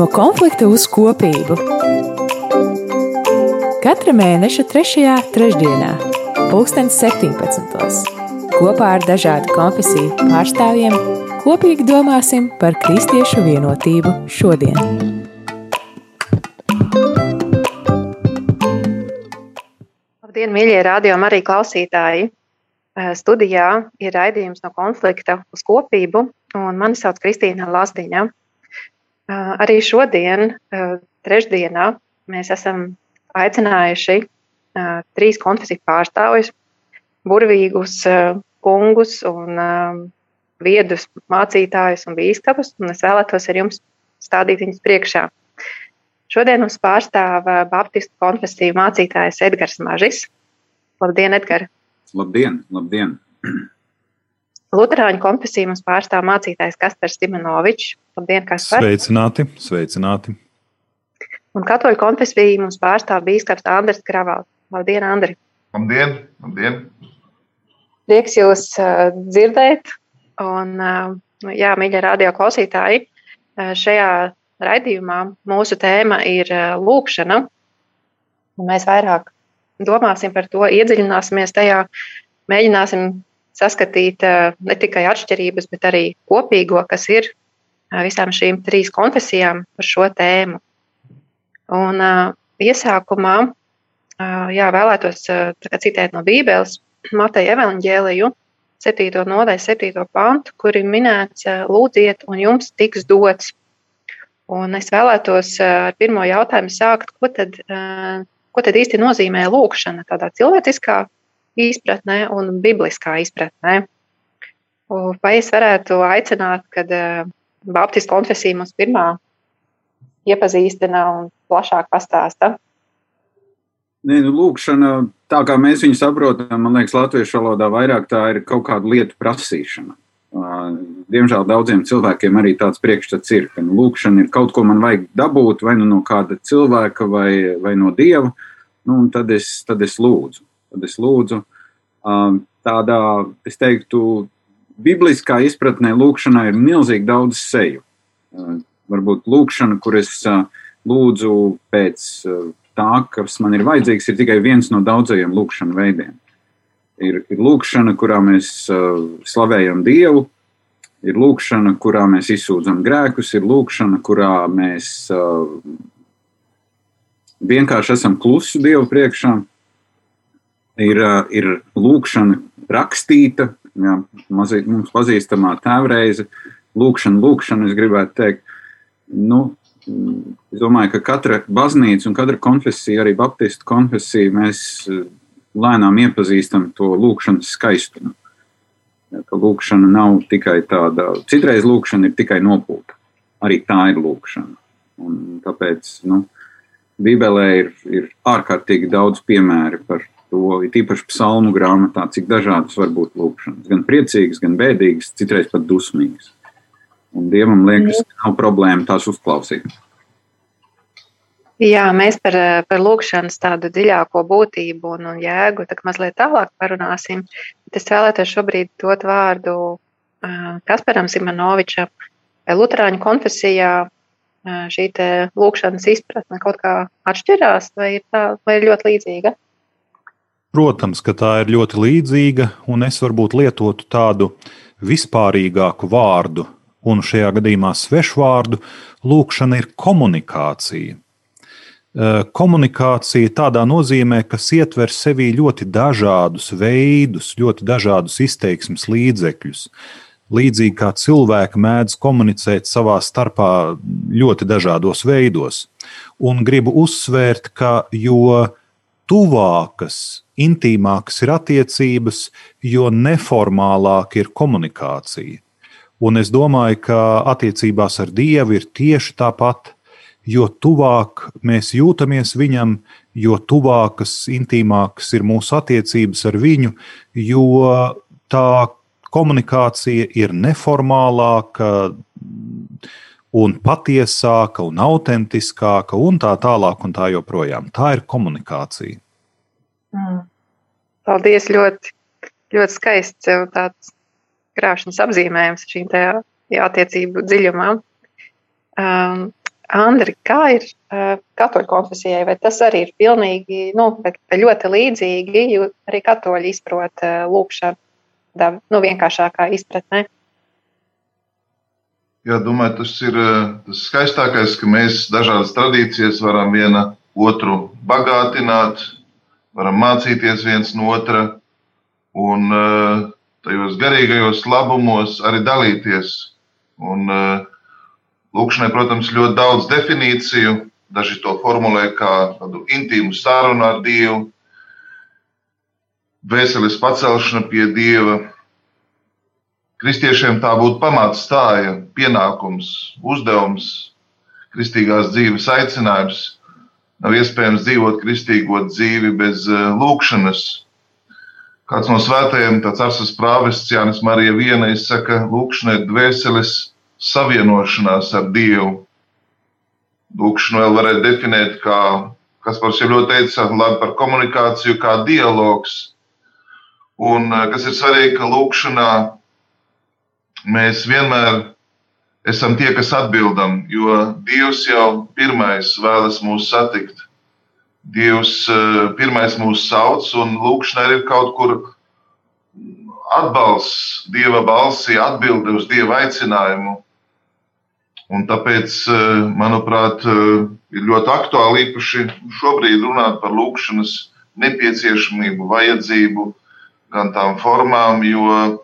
No konflikta uz kopību. Katra mēneša 3. trešdienā, 2017. kopā ar dažādu konfesiju pārstāvjiem kopīgi domāsim par kristiešu vienotību šodien. Labdien, mīļie radio arī klausītāji! Eh, studijā ir raidījums no konflikta uz kopību, un mani sauc Kristīna Lasdiņa. Arī šodien, trešdienā, mēs esam aicinājuši trīs konfesiju pārstāvjus, burvīgus kungus un viedus mācītājus un bīskapus, un es vēlētos ar jums stādīt viņus priekšā. Šodien mums pārstāv Baptistu konfesiju mācītājs Edgars Mažis. Labdien, Edgars! Labdien! labdien. Lutāņu konfesiju mums pārstāv mācītājs Kaspars Timonovičs. Labdien, Kaspar! Sveicināti! sveicināti. Un katoļu konfesiju mums pārstāv bīskaps Andris Kravals. Labdien, Andri! Labdien! labdien. Prieks jūs uh, dzirdēt! Un, uh, jā, mīļie radio klausītāji, uh, šajā raidījumā mūsu tēma ir uh, lūkšana. Un mēs vairāk domāsim par to, iedziļināsimies tajā, mēģināsim saskatīt eh, ne tikai atšķirības, bet arī kopīgo, kas ir eh, visām šīm trīs konfesijām par šo tēmu. Un eh, iesākumā jā, vēlētos citēt no Bībeles Mateja evaņģēliju 7. nodaļu, 7. pantu, kur ir minēts lūdziet un jums tiks dots. Un es vēlētos ar pirmo jautājumu sākt, ko tad ko tad īsti nozīmē lūkšana tādā cilvēciskā izpratnē un bibliskā izpratnē. Vai es varētu aicināt, kad eh, Baptistu konfesija mums pirmā iepazīstina un plašāk pastāsta? Nē, nu, lūkšana, tā kā mēs viņu saprotam, man liekas, latviešu valodā vairāk tā ir kaut kāda lietu prasīšana. Diemžēl daudziem cilvēkiem arī tāds priekšstats ir, ka nu, lūkšana ir kaut ko man vajag dabūt vai nu no kāda cilvēka vai, vai no dieva, nu, un tad es, tad es lūdzu. Tad es lūdzu tādā, es teiktu, bibliskā izpratnē lūkšanā ir milzīgi daudz seju. Varbūt lūkšana, kur es lūdzu pēc tā, kas man ir vajadzīgs, ir tikai viens no daudzajiem lūkšana veidiem ir, ir lūkšana, kurā mēs uh, slavējam Dievu, ir lūkšana, kurā mēs izsūdzam grēkus, ir lūkšana, kurā mēs uh, vienkārši esam klusi Dievu priekšā, ir, ir lūkšana rakstīta, jā, mazīt, mums pazīstamā tēvreize, lūkšana, lūkšana, es gribētu teikt, nu, es domāju, ka katra baznīca un katra konfesija, arī baptistu konfesija, mēs lēnām iepazīstam to lūkšanas skaistumu. Ka lūkšana nav tikai tāda, citreiz lūkšana ir tikai nopūta. Arī tā ir lūkšana. Un tāpēc nu, Bībelē ir, ir ārkārtīgi daudz piemēru par to, īpaši psalmu grāmatā, cik dažādas var būt lūkšanas. Gan priecīgas, gan bēdīgas, citreiz pat dusmīgas. Un Dievam liekas, ka nav problēma tās uzklausīt. Jā, mēs par, par lūkšanas tādu dziļāko būtību un, un jēgu tā mazliet tālāk parunāsim. Bet es vēlētos šobrīd dot vārdu Kasparam Simonovičam. Vai Lutāņu konfesijā šī lūkšanas izpratne kaut kā atšķirās vai ir, tā, vai ir ļoti līdzīga? Protams, ka tā ir ļoti līdzīga, un es varbūt lietotu tādu vispārīgāku vārdu, un šajā gadījumā svešvārdu. Lūkšana ir komunikācija Eh, komunikācija tādā nozīmē, kas ietver sevī ļoti dažādus veidus, ļoti dažādus izteiksmes līdzekļus. Līdzīgi kā cilvēki mēdz komunicēt savā starpā ļoti dažādos veidos. Un gribu uzsvērt, ka jo tuvākas, intīmākas ir attiecības, jo neformālāka ir komunikācija. Un es domāju, ka attiecībās ar Dievu ir tieši tāpat jo tuvāk mēs jūtamies viņam, jo tuvākas, intīmākas ir mūsu attiecības ar viņu, jo tā komunikācija ir neformālāka un patiesāka un autentiskāka un tā tālāk un tā joprojām. Tā ir komunikācija. Mm. Paldies, ļoti, ļoti skaists tāds krāšņs apzīmējums šīm attiecību dziļumam. Um, Andri, kā ir uh, katoļu konfesijai? Vai tas arī ir pilnīgi nu, ļoti līdzīgi, jo arī katoļi izprot uh, lūkšanu tādā nu, vienkāršākā izpratnē? Jā, domāju, tas ir tas skaistākais, ka mēs dažādas tradīcijas varam viena otru bagātināt, varam mācīties viens no otra un uh, tajos garīgajos labumos arī dalīties. Un, uh, Lūkšanai, protams, ļoti daudz definīciju. Daži to formulē kā tādu intīmu sarunu ar Dievu, veseles pacelšana pie Dieva. Kristiešiem tā būtu pamatstāja, pienākums, uzdevums, kristīgās dzīves aicinājums. Nav iespējams dzīvot kristīgo dzīvi bez eh, lūkšanas. Kāds no svētajiem, tāds arsas prāvests Jānis Marija Viena, izsaka, lūkšana ir dvēseles savienošanās ar Dievu. Lūkšanu vēl varētu definēt kā, kas par sevi ļoti teica, labi par komunikāciju, kā dialogs. Un eh, kas ir svarīgi, ka lūkšanā mēs vienmēr esam tie, kas atbildam, jo Dievs jau pirmais vēlas mūs satikt. Dievs eh, pirmais mūs sauc, un lūkšanā ir kaut kur atbalsts Dieva balsī, atbilde uz Dieva aicinājumu. Un tāpēc, eh, manuprāt, eh, ir ļoti aktuāli īpaši šobrīd runāt par lūkšanas nepieciešamību, vajadzību, gan tām formām, jo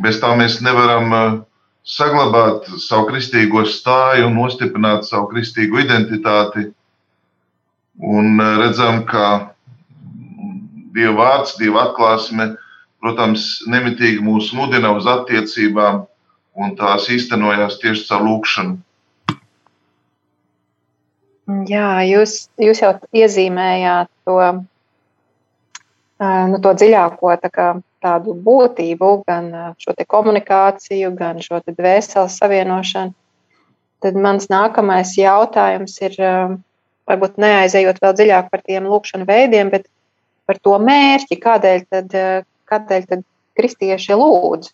bez tā mēs nevaram saglabāt savu kristīgo stāju un nostiprināt savu kristīgo identitāti. Un redzam, ka Dieva vārds, Dieva atklāsme, protams, nemitīgi mūs mudina uz attiecībām un tās īstenojās tieši caur lūkšanu. Jā, jūs, jūs jau iezīmējāt to, nu, to dziļāko tā kā, tādu būtību, gan šo komunikāciju, gan šo dvēseles savienošanu. Tad mans nākamais jautājums ir, varbūt neaizejot vēl dziļāk par tiem lūkšanu veidiem, bet par to mērķi, kādēļ tad, kādēļ tad kristieši lūdz.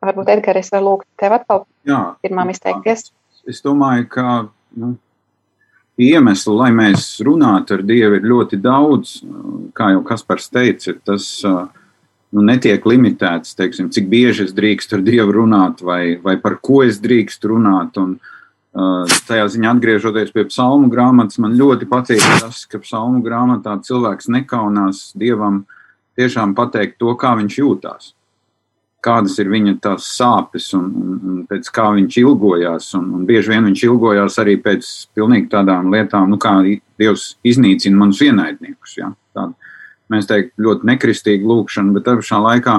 Varbūt, Edgars, es varu lūgt tev atkal Jā, pirmām izteikties. Es domāju, ka nu, iemeslu, lai mēs runātu ar Dievu, ir ļoti daudz. Kā jau Kaspars teica, tas nu, netiek limitēts, teiksim, cik bieži es drīkstu ar Dievu runāt vai, vai par ko es drīkstu runāt. Un, Tajā ziņā, atgriežoties pie psalmu grāmatas, man ļoti patīk tas, ka psalmu grāmatā cilvēks nekaunās dievam tiešām pateikt to, kā viņš jūtās kādas ir viņa tās sāpes un, un, un pēc kā viņš ilgojās. Un, un bieži vien viņš ilgojās arī pēc pilnīgi tādām lietām, nu, kā Dievs iznīcina manus ienaidniekus. Ja? Tāda, mēs teiktu, ļoti nekristīga lūkšana, bet tajā pašā laikā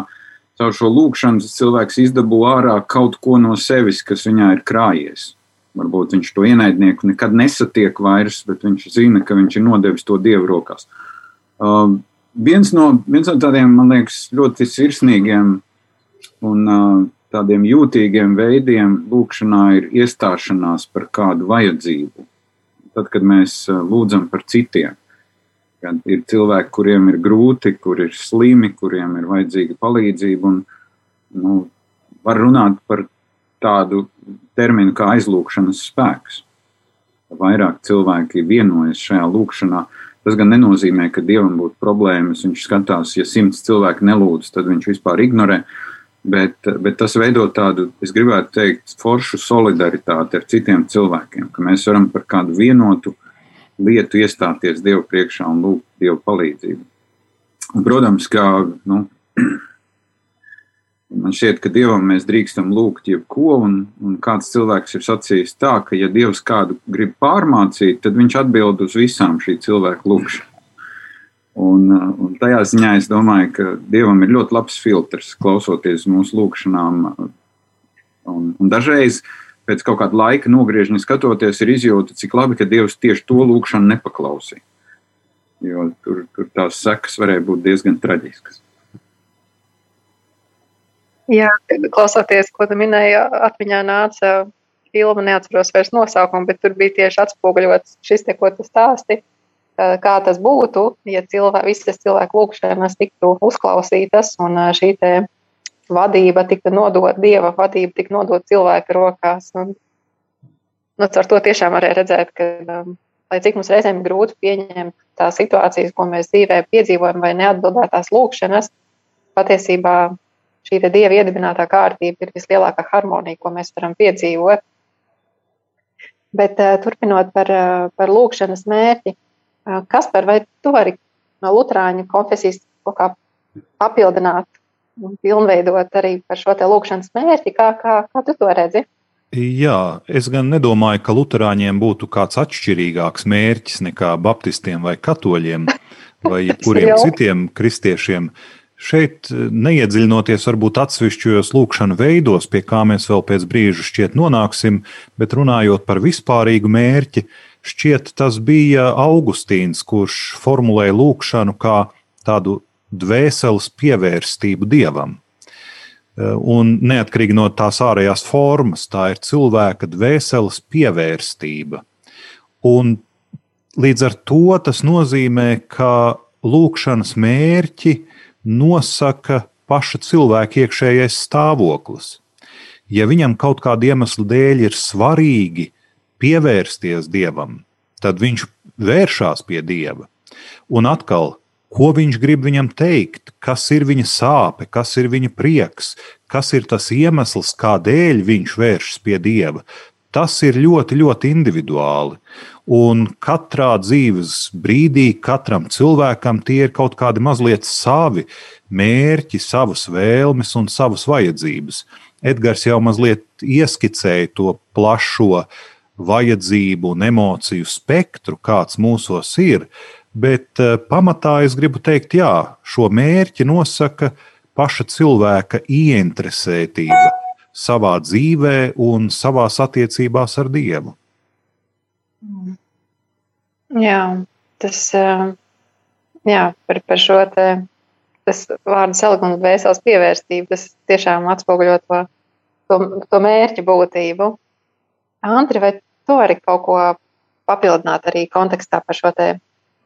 caur šo lūkšanu cilvēks izdabū ārā kaut ko no sevis, kas viņā ir krājies. Varbūt viņš to ienaidnieku nekad nesatiek vairs, bet viņš zina, ka viņš ir nodevis to dievu rokās. Uh, viens, no, viens no tādiem, man liekas, ļoti sirsnīgiem Un tādiem jūtīgiem veidiem lūkšanā ir iestāšanās par kādu vajadzību. Tad, kad mēs lūdzam par citiem, kad ir cilvēki, kuriem ir grūti, kur ir slimi, kuriem ir vajadzīga palīdzība, un nu, var runāt par tādu terminu kā aizlūkšanas spēks. Vairāk cilvēki vienojas šajā lūkšanā. Tas gan nenozīmē, ka dievam būtu problēmas. Viņš skatās, ja simts cilvēku nelūdz, tad viņš vispār ignorē. Bet, bet tas veido tādu, es gribētu teikt, foršu solidaritāti ar citiem cilvēkiem, ka mēs varam par kādu vienotu lietu iestāties Dievu priekšā un lūgt Dievu palīdzību. Un, protams, ka nu, man šķiet, ka Dievam mēs drīkstam lūgt jebko, un, un kāds cilvēks ir sacījis tā, ka ja Dievs kādu grib pārmācīt, tad viņš atbild uz visām šī cilvēka lūgšanām. Un, uh, un tajā ziņā es domāju, ka Dievam ir ļoti labs filtrs, klausoties mūsu lūgšanām. Un, un dažreiz pēc kaut kāda laika nogriežņa skatoties, ir izjūta, cik labi, ka Dievs tieši to lūgšanu nepaklausīja. Jo tur, tur tās sekas varēja būt diezgan traģiskas. Jā, klausoties, ko tu minēji, atmiņā nāca filma, neatceros vairs nosaukumu, bet tur bija tieši atspoguļots šis te, ko tu stāsti kā tas būtu, ja cilvē, visas cilvēku lūgšanas tiktu uzklausītas un šī te vadība tika nodota, dieva vadība tika nodota cilvēka rokās. Un, nu, ar to tiešām varēja redzēt, ka, um, lai cik mums reizēm grūti pieņemt tās situācijas, ko mēs dzīvē piedzīvojam, vai neatbildētās lūkšanas, patiesībā šī dieva iedibinātā kārtība ir vislielākā harmonija, ko mēs varam piedzīvot. Bet uh, turpinot par, uh, par lūkšanas mērķi, uh, kas par vai tu vari no Lutāņu konfesijas kaut kā papildināt un pilnveidot arī par šo te lūkšanas mērķi, kā, kā, kā tu to redzi? Jā, es gan nedomāju, ka Lutāņiem būtu kāds atšķirīgāks mērķis nekā Baptistiem vai Katoļiem vai kuriem citiem kristiešiem. Šeit neiedziļinoties varbūt atsevišķos lūkšanu veidos, pie kā mēs vēl pēc brīža šķiet nonāksim, bet runājot par vispārīgu mērķi, šķiet tas bija Augustīns, kurš formulēja lūkšanu kā tādu dvēseles pievērstību dievam. Un neatkarīgi no tās ārējās formas, tā ir cilvēka dvēseles pievērstība. Un līdz ar to tas nozīmē, ka lūkšanas mērķi nosaka paša cilvēka iekšējais stāvoklis. Ja viņam kaut kāda iemesla dēļ ir svarīgi pievērsties dievam, tad viņš vēršas pie dieva. Un atkal, ko viņš grib viņam teikt, kas ir viņa sāpe, kas ir viņa prieks, kas ir tas iemesls, kādēļ viņš vēršas pie dieva. Tas ir ļoti, ļoti individuāli. Un katrā dzīves brīdī, katram cilvēkam tie ir kaut kādi mazliet savi mērķi, savas vēlmes un savas vajadzības. Edgars jau mazliet ieskicēja to plašo vajadzību un emociju spektru, kāds mūsos ir. Bet eh, pamatā es gribu teikt, jā, šo mērķi nosaka paša cilvēka ieinteresētība savā dzīvē un savās attiecībās ar Dievu. Jā, tas eh, jā, par, par šo te, tas vārdu salikuma vēsels pievērstību, tas tiešām atspoguļo to, to, to mērķu būtību. Antri, vai tu arī kaut ko papildināt arī kontekstā par šo te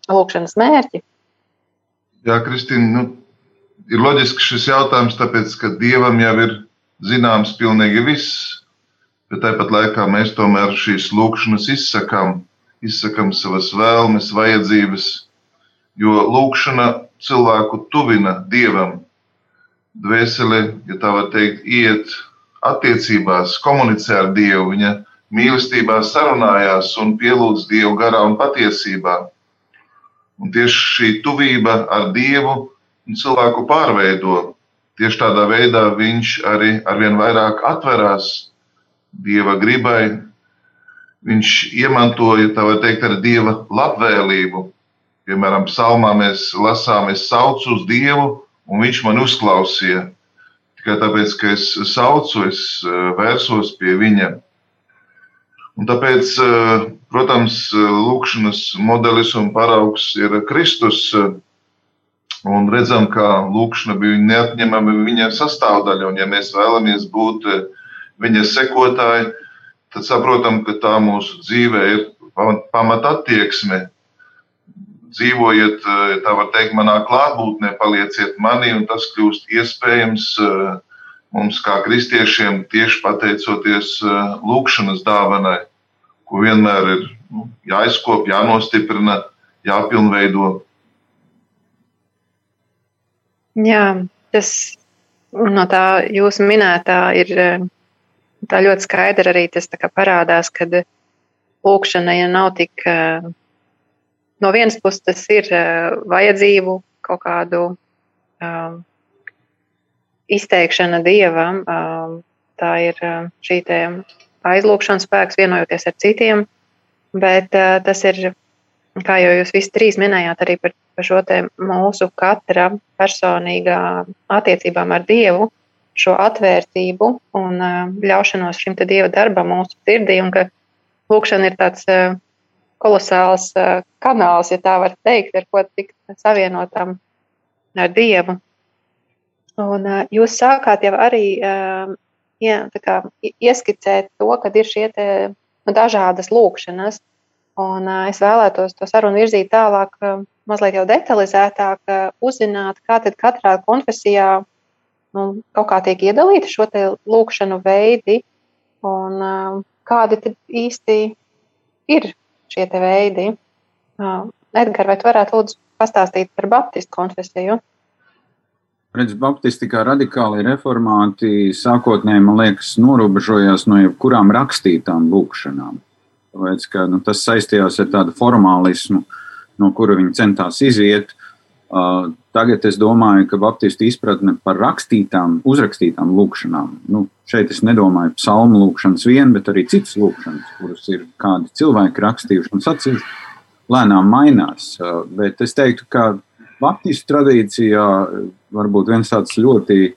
lūkšanas mērķi? Jā, Kristīna, nu, ir loģiski šis jautājums, tāpēc, ka Dievam jau ir zināms pilnīgi viss, bet tāpat laikā mēs tomēr šīs lūkšanas izsakām, izsakām savas vēlmes, vajadzības, jo lūkšana cilvēku tuvina Dievam. Dvēsele, ja tā var teikt, iet attiecībās, komunicē ar Dievu, viņa mīlestībā sarunājās un pielūdz Dievu garā un patiesībā. Un tieši šī tuvība ar Dievu cilvēku pārveido. Tieši tādā veidā viņš arī arvien vairāk atverās Dieva gribai. Viņš iemantoja, tā var teikt, ar Dieva labvēlību. Piemēram, psalmā mēs lasām, es saucu uz Dievu, un viņš man uzklausīja. Tikai tāpēc, ka es saucu, es eh, vērsos pie viņa. Un tāpēc, eh, protams, lūkšanas modelis un paraugs ir Kristus. Un redzam, ka lūkšana bija neatņemama viņa sastāvdaļa. Un, ja mēs vēlamies būt viņa sekotāji, tad saprotam, ka tā mūsu dzīvē ir pamata attieksme. Dzīvojiet, tā var teikt, manā klātbūtnē, palieciet manī, un tas kļūst iespējams mums, kā kristiešiem, tieši pateicoties uh, lūkšanas dāvanai, ko vienmēr ir nu, jāizkop, jānostiprina, jāpilnveido. Jā, tas no tā jūsu minētā ir tā ļoti skaidri arī tas parādās, ka lūkšana ja nav tik. No vienas puses tas ir vajadzību kaut kādu izteikšana dievam, tā ir šī aizlūgšanas spēks, vienojoties ar citiem, bet tas ir, kā jau jūs visi trīs minējāt, arī par, par šo mūsu katra personīgā attiecībām ar Dievu, šo atvērtību un ļaušanos šim Dieva darbam mūsu sirdī, un ka lūkšana ir tāds kolosāls kanāls, ja tā var teikt, ar ko tikt savienotam ar Dievu. Un, uh, jūs sākāt jau arī uh, ja, kā, ieskicēt to, ka ir šie te, nu, dažādas lūkšanas. Un, uh, es vēlētos to sarunu virzīt tālāk, uh, mazliet jau detalizētāk, uh, uzzināt, kā tad katrā konfesijā nu, kaut kā tiek iedalīti šo lūkšanu veidi, un uh, kādi tad īsti ir šie veidi. Uh, Edgars, vai tu varētu lūdzu pastāstīt par Baptistu konfesiju? Redz, Baptisti kā radikāli reformāti sākotnēji, man liekas, norobežojās no jebkurām rakstītām lūkšanām. Tāpēc, ka, nu, tas saistījās ar tādu formālismu, no kura viņi centās iziet. Uh, tagad es domāju, ka Baptistu izpratne par rakstītām, uzrakstītām lūkšanām, nu, šeit es nedomāju psalmu lūkšanas vien, bet arī citas lūkšanas, kuras ir kādi cilvēki rakstījuši un sacījuši, lēnām mainās. Uh, bet es teiktu, ka Baptistu tradīcijā varbūt viens tāds ļoti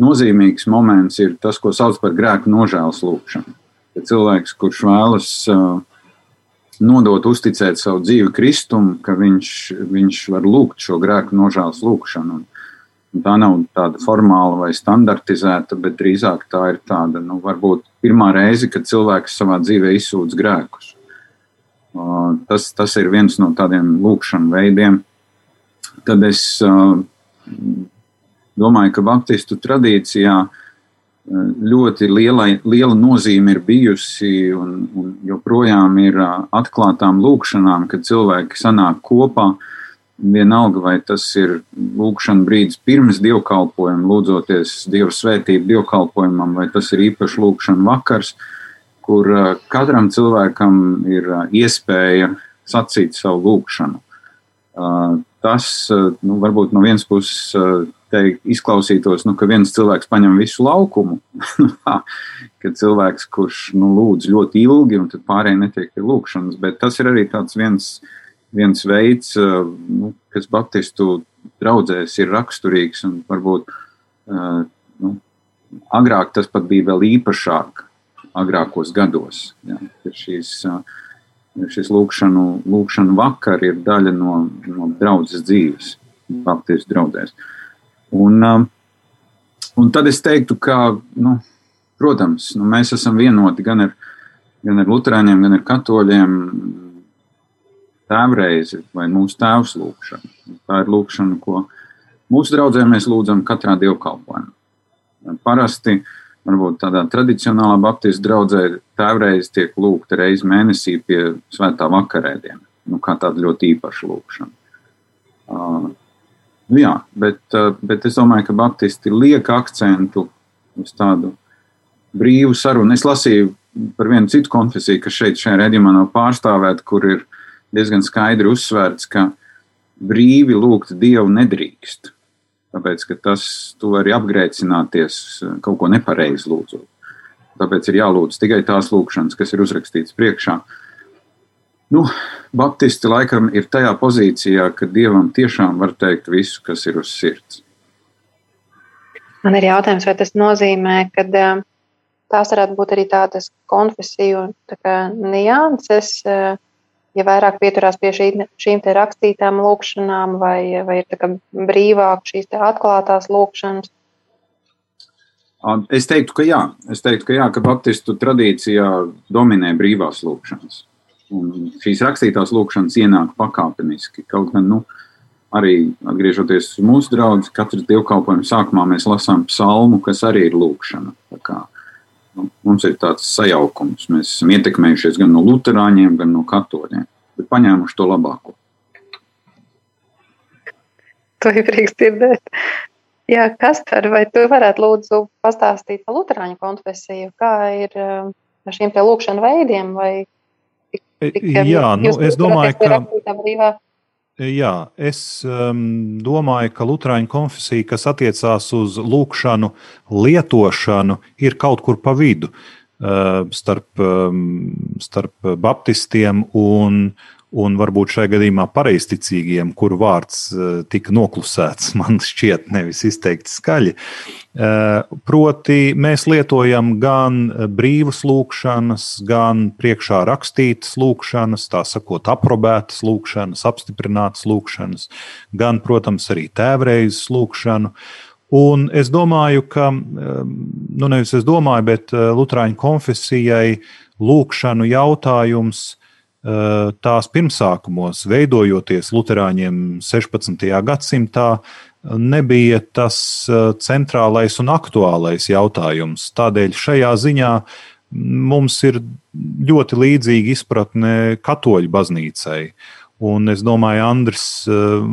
nozīmīgs moments ir tas, ko sauc par grēku nožēlas lūkšanu. Ja cilvēks, kurš vēlas uh, nodot, uzticēt savu dzīvi Kristum, ka viņš, viņš var lūgt šo grēku nožēlas lūkšanu. Un tā nav tāda formāla vai standartizēta, bet drīzāk tā ir tāda, nu, varbūt pirmā reize, kad cilvēks savā dzīvē izsūdz grēkus. Tas, tas ir viens no tādiem lūkšanu veidiem. Tad es uh, domāju, ka Baptistu tradīcijā eh, ļoti liela, liela nozīme ir bijusi un, un joprojām ir eh, atklātām lūkšanām, kad cilvēki sanāk kopā. Vienalga, vai tas ir lūkšana brīdis pirms dievkalpojuma, lūdzoties Dieva svētību dievkalpojumam, vai tas ir īpaši lūkšana vakars, kur katram cilvēkam ir iespēja sacīt savu lūkšanu. Tas nu, varbūt no vienas puses teikt, izklausītos, nu, ka viens cilvēks paņem visu laukumu, ka cilvēks, kurš nu, lūdz ļoti ilgi, un tad pārējie netiek pie lūkšanas, bet tas ir arī viens, viens veids, uh, nu, kas Baptistu draudzēs ir raksturīgs, varbūt nu, agrāk tas pat bija vēl īpašāk, agrākos gados. Ja, šīs, uh, šis lūkšanu, lūkšanu vakar ir daļa no, no draudzes dzīves, Baptistu draudzēs. Uh, Un, um, un tad es teiktu, ka, nu, protams, nu, mēs esam vienoti gan ar, gan ar luterāņiem, gan ar katoļiem. Tēvreizi vai mūsu tēvs lūgšana. Tā ir lūgšana, ko mūsu draugiem mēs lūdzam katrā dievkalpojumā. Parasti, varbūt tādā tradicionālā baptistu draudzē, tēvreiz tiek lūgta reizi mēnesī pie svētā vakarēdiena. Nu, kā tāda ļoti īpaša lūkšana. Uh, jā, bet, eh, bet es domāju, ka Baptisti liek akcentu uz tādu brīvu sarunu. Es lasīju par vienu citu konfesiju, kas šeit šajā redzējumā nav pārstāvēta, kur ir diezgan skaidri uzsvērts, ka brīvi lūgt Dievu nedrīkst. Tāpēc, ka tas tu vari apgrēcināties eh, kaut ko nepareizi lūdzot. Tāpēc ir jālūdz tikai tās lūkšanas, kas ir uzrakstītas priekšā. Uh, Nu, Baptisti laikam ir tajā pozīcijā, ka dievam tiešām var teikt visu, kas ir uz sirds. Man ir jautājums, vai tas nozīmē, ka eh, tās varētu būt arī tādas konfesiju tā nianses, eh, ja vairāk pieturās pie šī, šīm te rakstītām lūkšanām, vai, vai ir brīvāk šīs atklātās lūkšanas? Es teiktu, ka jā. Es teiktu, ka jā, ka Baptistu tradīcijā dominē brīvās lūkšanas. Un šīs rakstītās lūkšanas ienāk pakāpeniski. Kaut gan, nu, arī atgriežoties mūsu draugu, katrs dievkalpojums sākumā mēs lasām psalmu, kas arī ir lūkšana. Kā, nu, mums ir tāds sajaukums. Mēs esam ietekmējušies gan no luterāņiem, gan no katoļiem, bet paņēmuši to labāko. To ir prieks dzirdēt. Jā, Kaspar, vai tu varētu lūdzu pastāstīt par luterāņu konfesiju? Kā ir um, ar šiem te lūkšanu veidiem? Vai Jā, nu, es domāju, ka. Jā, es um, domāju, ka Lutāņu konfesija, kas attiecās uz lūkšanu, lietošanu, ir kaut kur pa vidu uh, starp, um, starp baptistiem un, un varbūt šajā gadījumā pareizticīgiem, kuru vārds eh, tika noklusēts, man šķiet, nevis izteikti skaļi. Eh, proti, mēs lietojam gan brīvas lūkšanas, gan priekšā rakstītas lūkšanas, tā sakot, aprobētas lūkšanas, apstiprinātas lūkšanas, gan, protams, arī tēvreizes lūkšanu. Un es domāju, ka, eh, nu nevis es domāju, bet Lutāņu konfesijai lūkšanu jautājums tās pirmsākumos, veidojoties Lutāņiem 16. gadsimtā, nebija tas centrālais un aktuālais jautājums. Tādēļ šajā ziņā mums ir ļoti līdzīga izpratne katoļu baznīcai. Un es domāju, Andris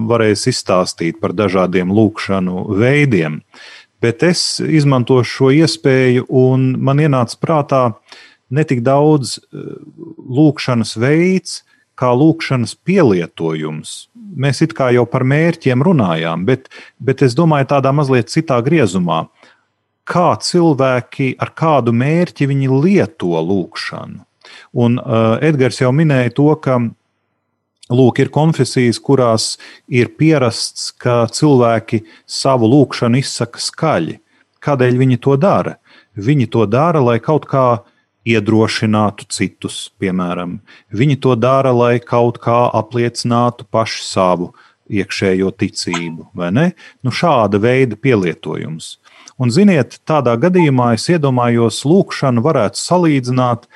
varēs izstāstīt par dažādiem lūkšanu veidiem. Bet es izmantošu šo iespēju, un man ienāca prātā ne tik daudz lūkšanas veids, kā lūkšanas pielietojums. Mēs it kā jau par mērķiem runājām, bet, bet es domāju, tādā mazliet citā griezumā. Kā cilvēki ar kādu mērķi viņi lieto lūkšanu? Un uh, Edgars jau minēja to, ka Lūk, ir konfesijas, kurās ir pierasts, ka cilvēki savu lūgšanu izsaka skaļi. Kādēļ viņi to dara? Viņi to dara, lai kaut kā iedrošinātu citus, piemēram. Viņi to dara, lai kaut kā apliecinātu pašu savu iekšējo ticību, vai ne? Nu, šāda veida pielietojums. Un, ziniet, tādā gadījumā es iedomājos, lūkšanu varētu salīdzināt.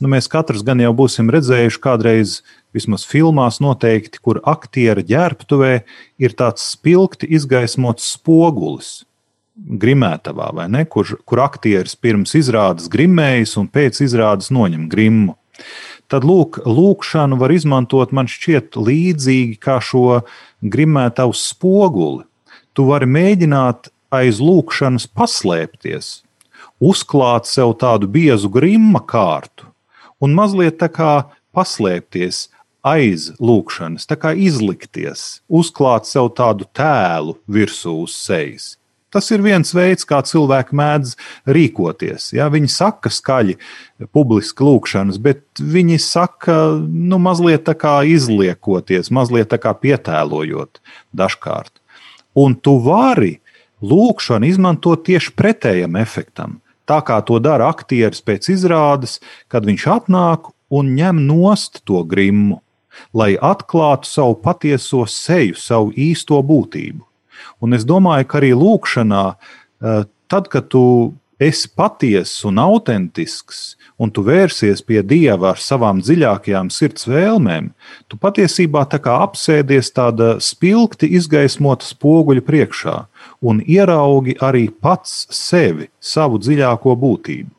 Nu, mēs katrs gan jau būsim redzējuši kādreiz, vismaz filmās noteikti, kur aktiera ģērbtuvē ir tāds spilgti izgaismots spogulis grimētavā, vai ne? Kur, kur aktieris pirms izrādes grimējas un pēc izrādes noņem grimmu. Tad lūk, lūkšanu var izmantot man šķiet līdzīgi kā šo grimētavu spoguli. Tu vari mēģināt aiz lūkšanas paslēpties, uzklāt sev tādu biezu grimma kārtu un mazliet tā kā paslēpties aiz lūkšanas, tā kā izlikties, uzklāt sev tādu tēlu virsū uz sejas. Tas ir viens veids, kā cilvēki mēdz rīkoties. Ja? Viņi saka skaļi, publiski lūkšanas, bet viņi saka, nu, mazliet tā kā izliekoties, mazliet tā kā pietēlojot dažkārt. Un tu vari lūkšanu izmantot tieši pretējam efektam. Tā kā to dara aktieris pēc izrādes, kad viņš atnāk un ņem nost to grimmu, lai atklātu savu patieso seju, savu īsto būtību. Un es domāju, ka arī lūkšanā, eh, tad, kad tu esi patiess un autentisks, un tu vērsies pie Dieva ar savām dziļākajām sirds vēlmēm, tu patiesībā tā kā apsēdies tāda spilgti izgaismota spoguļa priekšā un ieraugi arī pats sevi, savu dziļāko būtību.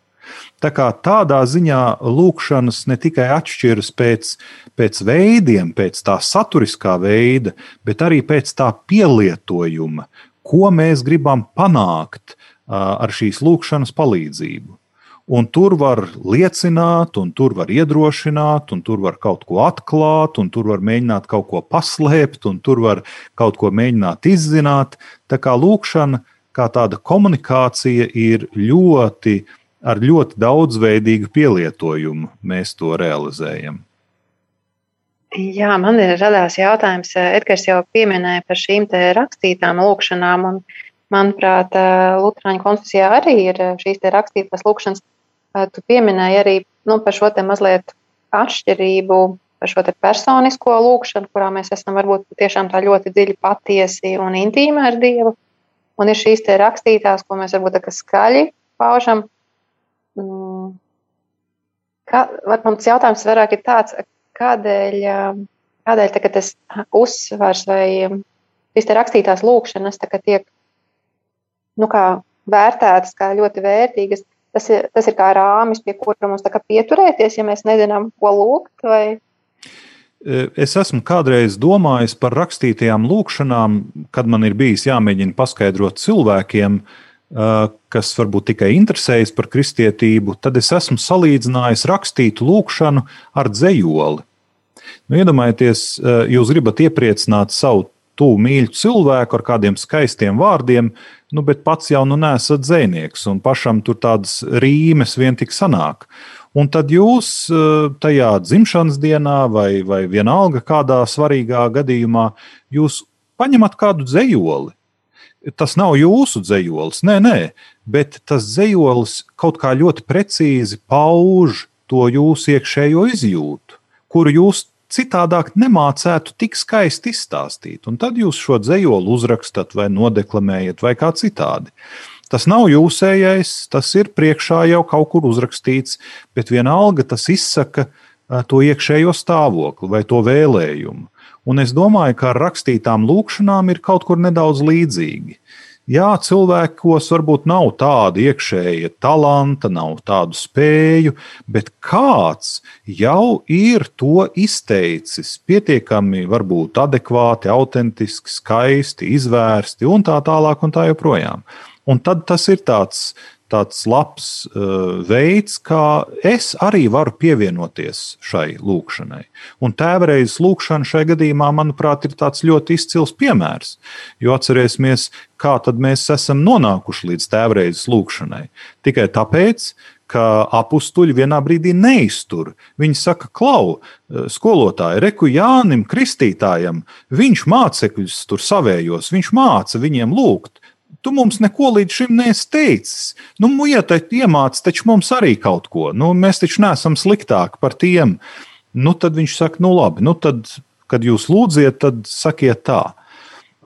Tā kā tādā ziņā lūkšanas ne tikai atšķiras pēc, pēc veidiem, pēc tā saturiskā veida, bet arī pēc tā pielietojuma, ko mēs gribam panākt ar šīs lūkšanas palīdzību. Un tur var liecināt, un tur var iedrošināt, un tur var kaut ko atklāt, un tur var mēģināt kaut ko paslēpt, un tur var kaut ko mēģināt izzināt. Tā kā lūkšana, kā tāda komunikācija, ir ļoti ar ļoti daudzveidīgu pielietojumu mēs to realizējam. Jā, man ir radās jautājums. Edgars jau pieminēja par šīm rakstītām lūkšanām, un, manuprāt, Lutāņu konfesijā arī ir šīs rakstītās lūkšanas. Tu pieminēji arī nu, par šo mazliet atšķirību, par šo personisko lūkšanu, kurā mēs esam varbūt tiešām tā ļoti dziļi patiesi un intīmi ar Dievu. Un ir šīs rakstītās, ko mēs varbūt tā skaļi paužam. Kā, varbūt jautājums vairāk ir tāds, kādēļ, kādēļ tagad tas uzsvars vai šīs rakstītās lūkšanas tiek nu, kā, vērtētas kā ļoti vērtīgas. Tas ir, tas ir kā rāmis, pie kura mums pieturēties, ja mēs nezinām, ko lūgt. Vai... Es esmu kādreiz domājis par rakstītajām lūkšanām, kad man ir bijis jāmēģina paskaidrot cilvēkiem, uh, kas varbūt tikai interesējas par kristietību, tad es esmu salīdzinājis rakstītu lūkšanu ar dzējoli. Nu, iedomājieties, jūs gribat iepriecināt savu tuvu mīļu cilvēku ar kādiem skaistiem vārdiem, nu, bet pats jau nu nesat dzēnieks, un pašam tur tādas rīmes vien tik sanāk. Un tad jūs tajā dzimšanas dienā, vai, vai vienalga kādā svarīgā gadījumā, jūs paņemat kādu dzējoli tas nav jūsu dzējolis, nē, nē, bet tas dzējolis kaut kā ļoti precīzi pauž to jūsu iekšējo izjūtu, kuru jūs citādāk nemācētu tik skaisti izstāstīt. Un tad jūs šo dzējoli uzrakstat vai nodeklamējat vai kā citādi. Tas nav jūsējais, tas ir priekšā jau kaut kur uzrakstīts, bet vienalga tas izsaka to iekšējo stāvokli vai to vēlējumu. Un es domāju, ka ar rakstītām lūkšanām ir kaut kur nedaudz līdzīgi. Jā, cilvēkos varbūt nav tāda iekšēja talanta, nav tādu spēju, bet kāds jau ir to izteicis pietiekami, varbūt adekvāti, autentiski, skaisti, izvērsti un tā tālāk un tā joprojām. Un tad tas ir tāds tāds labs uh, veids, kā es arī varu pievienoties šai lūkšanai. Un tēvreizes lūkšana šajā gadījumā, manuprāt, ir tāds ļoti izcils piemērs. Jo atcerēsimies, kā mēs esam nonākuši līdz tēvreizes lūkšanai. Tikai tāpēc, ka apstuļi vienā brīdī neiztur. Viņi saka, klau, uh, skolotāji, reku Jānim, Kristītājam, viņš mācekļus tur savējos, viņš māca viņiem lūgt tu mums neko līdz šim neesi teicis. Nu, muiet, iemāc taču mums arī kaut ko. Nu, mēs taču neesam sliktāki par tiem. Nu, tad viņš saka, nu labi, nu tad, kad jūs lūdziet, tad sakiet tā.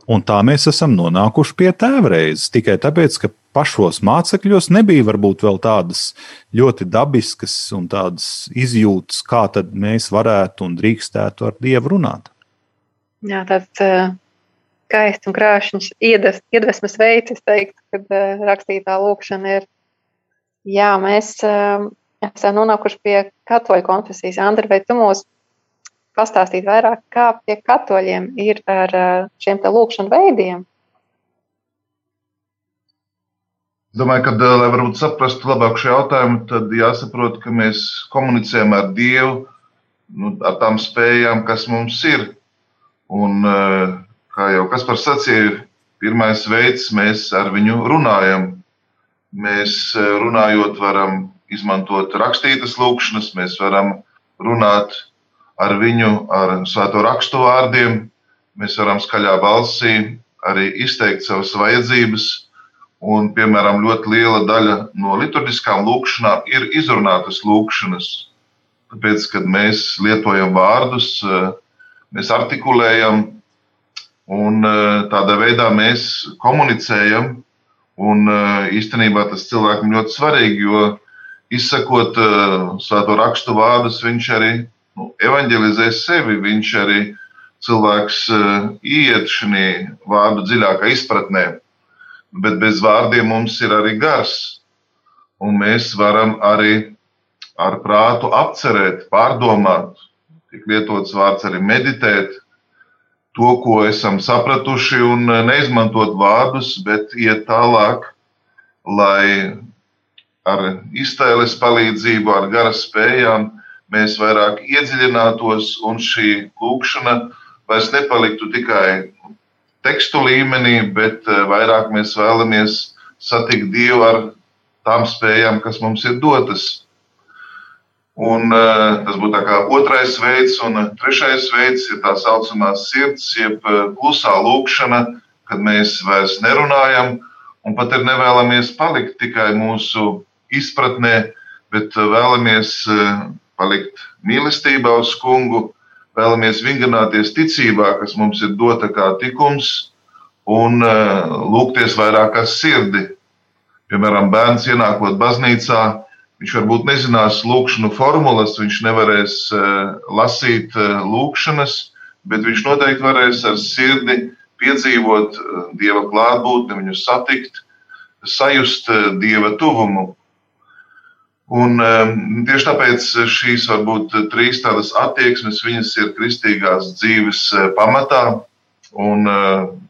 Un tā mēs esam nonākuši pie tēvreizes. Tikai tāpēc, ka pašos mācekļos nebija varbūt vēl tādas ļoti dabiskas un tādas izjūtas, kā mēs varētu un drīkstētu ar Dievu runāt. Jā, tāds skaists un krāšņs iedes, iedvesmas veids, es teiktu, kad uh, rakstītā lūkšana ir. Jā, mēs uh, esam nonākuši pie katoļu konfesijas. Andri, vai tu mūs pastāstīt vairāk, kā pie katoļiem ir ar uh, šiem te lūkšanu veidiem? Domāju, ka, lai varbūt saprastu labāk šo jautājumu, tad jāsaprot, ka mēs komunicējam ar Dievu, nu, ar tām spējām, kas mums ir. Un, uh, kā jau Kaspars sacīja, pirmais veids, mēs ar viņu runājam. Mēs e, runājot, varam izmantot rakstītas lūkšanas, mēs varam runāt ar viņu ar svēto rakstu vārdiem, mēs varam skaļā balsī arī izteikt savas vajadzības. Un, piemēram, ļoti liela daļa no liturģiskām lūkšanām ir izrunātas lūkšanas. Tāpēc, kad mēs lietojam vārdus, e, mēs artikulējam, Un eh, tādā veidā mēs komunicējam. Un eh, īstenībā tas cilvēkam ļoti svarīgi, jo izsakot eh, svēto rakstu vārdus, viņš arī nu, evanģelizē sevi. Viņš arī cilvēks iet šajā vārdu dziļākā izpratnē. Bet bez vārdiem mums ir arī gars. Un mēs varam arī ar prātu apcerēt, pārdomāt. Tik lietots vārds arī meditēt, to, ko esam sapratuši, un neizmantot vārdus, bet iet tālāk, lai ar iztēles palīdzību, ar garas spējām mēs vairāk iedziļinātos, un šī lūkšana vairs nepaliktu tikai tekstu līmenī, bet eh, vairāk mēs vēlamies satikt Dievu ar tām spējām, kas mums ir dotas. Un, uh, tas būtu otrais veids, un trešais veids ir tā saucamā sirds, jeb uh, klusā lūkšana, kad mēs vairs nerunājam un pat ir nevēlamies palikt tikai mūsu izpratnē, bet vēlamies palikt mīlestībā uz kungu, vēlamies vingrināties ticībā, kas mums ir dota kā tikums, un lūgties vairāk ar sirdi. Piemēram, bērns ienākot baznīcā Viņš varbūt nezinās lūkšanu formulas, viņš nevarēs eh, lasīt eh, lūkšanas, bet viņš noteikti varēs ar sirdi piedzīvot eh, dieva klātbūtni, viņu satikt, sajust dieva tuvumu. Un, tieši tāpēc šīs varbūt trīs tādas attieksmes, viņas ir kristīgās dzīves pamatā. Un,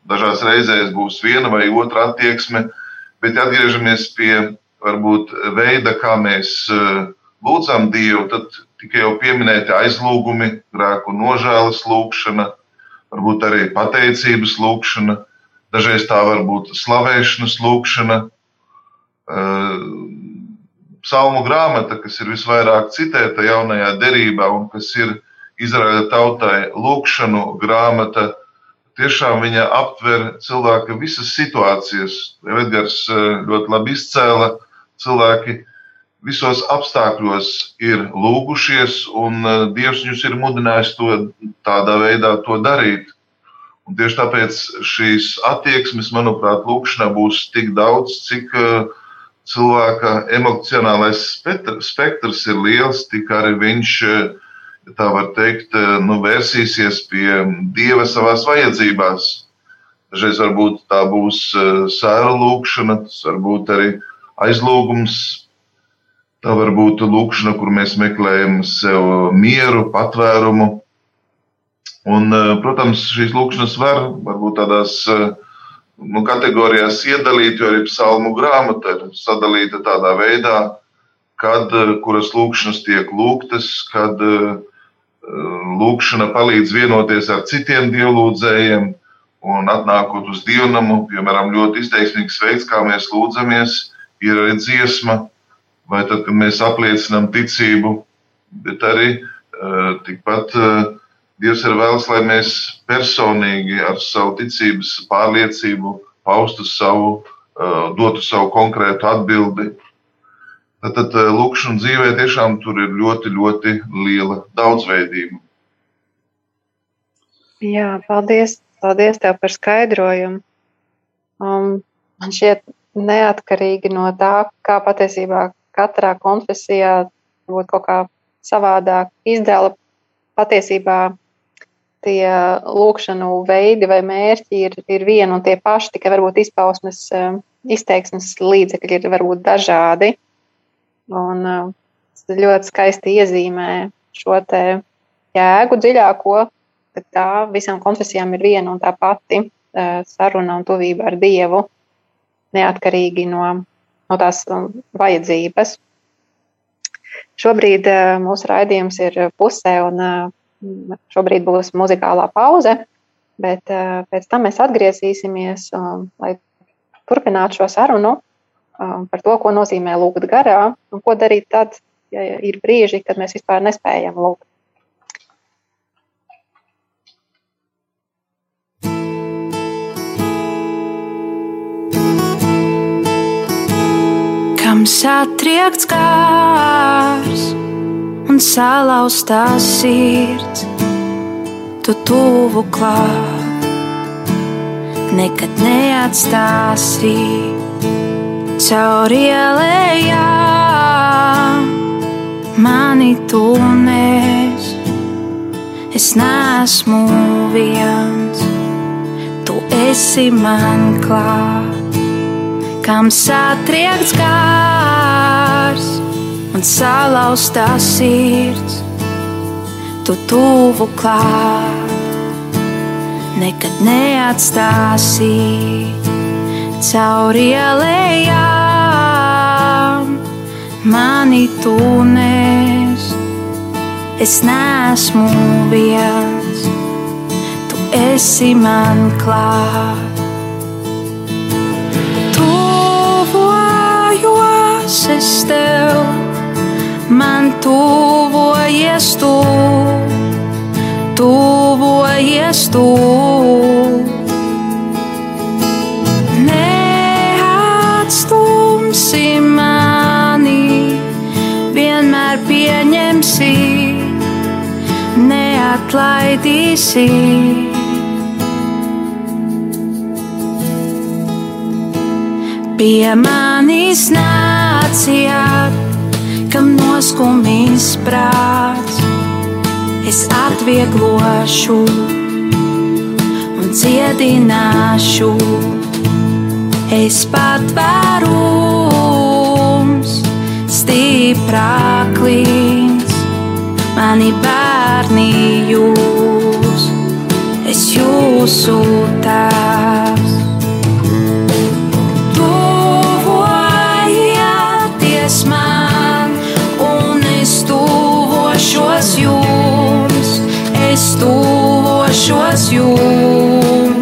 dažās reizēs būs viena vai otra attieksme, bet atgriežamies pie varbūt veida, kā mēs eh, lūdzam Dievu, tad tikai jau pieminēti aizlūgumi, grēku nožēlas lūgšana, varbūt arī pateicības lūgšana, dažreiz tā var būt slavēšanas lūgšana. Eh, psalmu grāmata, kas ir visvairāk citēta jaunajā derībā un kas ir Izraēla tautai lūkšanu grāmata, tiešām viņa aptver cilvēka visas situācijas. Edgars eh, ļoti labi izcēla cilvēki visos apstākļos ir lūgušies, un eh, Dievs viņus ir mudinājis to tādā veidā to darīt. Un tieši tāpēc šīs attieksmes, manuprāt, lūkšanā būs tik daudz, cik uh, cilvēka emocionālais spektrs ir liels, tik arī viņš uh, ja tā var teikt, nu, vērsīsies pie Dieva savās vajadzībās. Dažreiz varbūt tā būs sēra lūkšana, tas varbūt arī aizlūgums. Tā var būt lūkšana, kur mēs meklējam sev mieru, patvērumu. Un, protams, šīs lūkšanas var varbūt tādās nu, kategorijās iedalīt, jo arī psalmu grāmata ir sadalīta tādā veidā, kad kuras lūkšanas tiek lūgtas, kad lūkšana palīdz vienoties ar citiem dievlūdzējiem un atnākot uz dievnamu, piemēram, ļoti izteiksmīgs veids, kā mēs lūdzamies, ir arī dziesma, vai tad, kad mēs apliecinām ticību, bet arī tikpat Dievs ir vēlas, lai mēs personīgi ar savu ticības pārliecību paustu savu, dotu savu konkrētu atbildi. Tad lūkšanas dzīvē tiešām tur ir ļoti, ļoti liela daudzveidība. Jā, paldies, paldies tev par skaidrojumu. Um, man šķiet, neatkarīgi no tā, kā patiesībā katrā konfesijā būtu kaut kā savādāk izdala, patiesībā tie lūkšanu veidi vai mērķi ir, ir vieni un tie paši, tikai varbūt izpausmes, um, izteiksmes līdzekļi ir varbūt dažādi. Un um, tas ļoti skaisti iezīmē šo te jēgu dziļāko, ka tā visām konfesijām ir viena un tā pati uh, saruna un tuvība ar Dievu, neatkarīgi no, no tās um, vajadzības. Šobrīd uh, mūsu raidījums ir pusē, un uh, šobrīd būs muzikālā pauze, bet pēc tam mēs atgriezīsimies, um, lai turpinātu šo sarunu Um, par to, ko nozīmē lūgt garā un ko darīt tad, ja ir brīži, kad mēs vispār nespējam lūgt. Kam satriekts kārs un salauztā sirds, tu tuvu klāt, nekad neatstāsīt caur ielējām mani tūnēs. Es neesmu viens, tu esi man klāt, kam satriekts kārs un salauztā sirds, tu tuvu klāt, nekad neatstāsīt caur ielējām mani tūnēs. Es neesmu viens, tu esi man klāt. Tuvojos es tev, man tuvojies tu, tuvojies tu. atstumsi mani, vienmēr pieņemsi, neatlaidīsi. Pie manis nācijāt, kam noskumīs prāts, es atvieglošu un dziedināšu. Es patvērums, stiprāk līdz mani bērni jūs, es jūsu tēvs. Es tuvošos jums.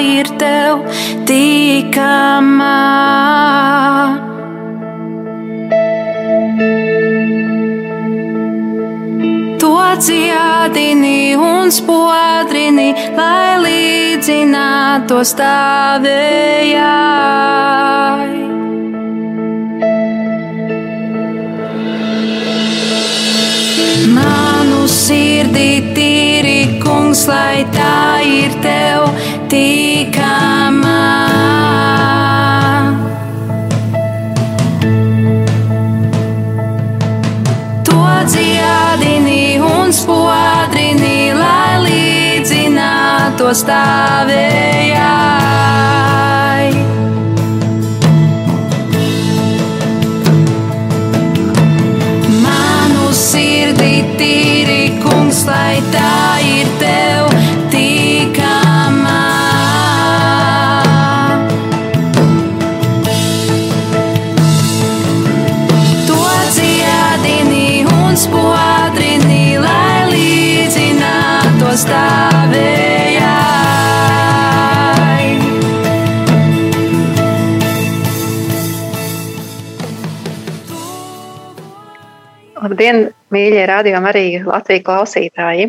Ir tev tīkamā. To dziedini un spodrini, lai līdzinātu stāvējai. Manu sirdī tīri, kungs, lai tā ir tev tīkamā. To dziedini un spodrini, lai līdzinātu stāvējai. Manu sirdī tīri, kungs, lai Labdien, mīļie radio arī Latvijas klausītāji!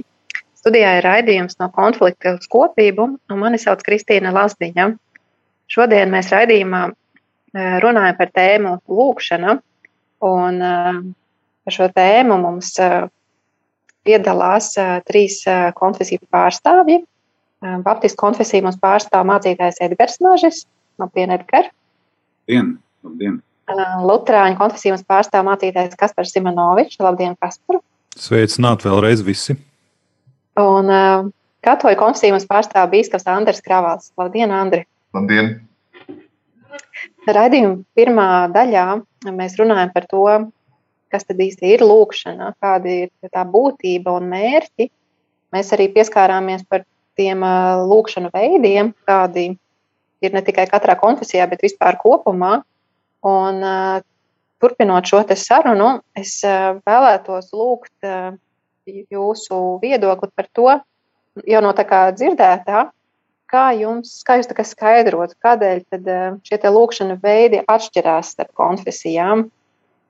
Studijā ir raidījums no konflikta uz kopību, un mani sauc Kristīna Lazdiņa. Šodien mēs raidījumā eh, runājam par tēmu lūkšana, un eh, par šo tēmu mums eh, piedalās trīs konfesiju pārstāvji. Baptistu konfesiju mums pārstāv mācītājs Edgars Nažis, labdien, Edgar! Dien, labdien! Lutrāņu konfesiju mums pārstāv mācītājs Kaspars Simonovičs, labdien, Kaspar! Sveicināti vēlreiz visi! Un uh, katoļu konfesiju mums pārstāv bīskaps Andris Kravals. Labdien, Andri! Labdien! Raidījuma pirmā daļā mēs runājam par to, kas tad īsti ir lūkšana, kāda ir tā būtība un mērķi. Mēs arī pieskārāmies par tiem uh, lūkšanu veidiem, kādi ir ne tikai katrā konfesijā, bet vispār kopumā. Un, turpinot šo sarunu, es vēlētos lūgt jūsu viedokli par to, jau no tā kā dzirdētā, kā jums, kā jūs skaidrot, kādēļ tad šie lūkšana veidi atšķirās starp konfesijām.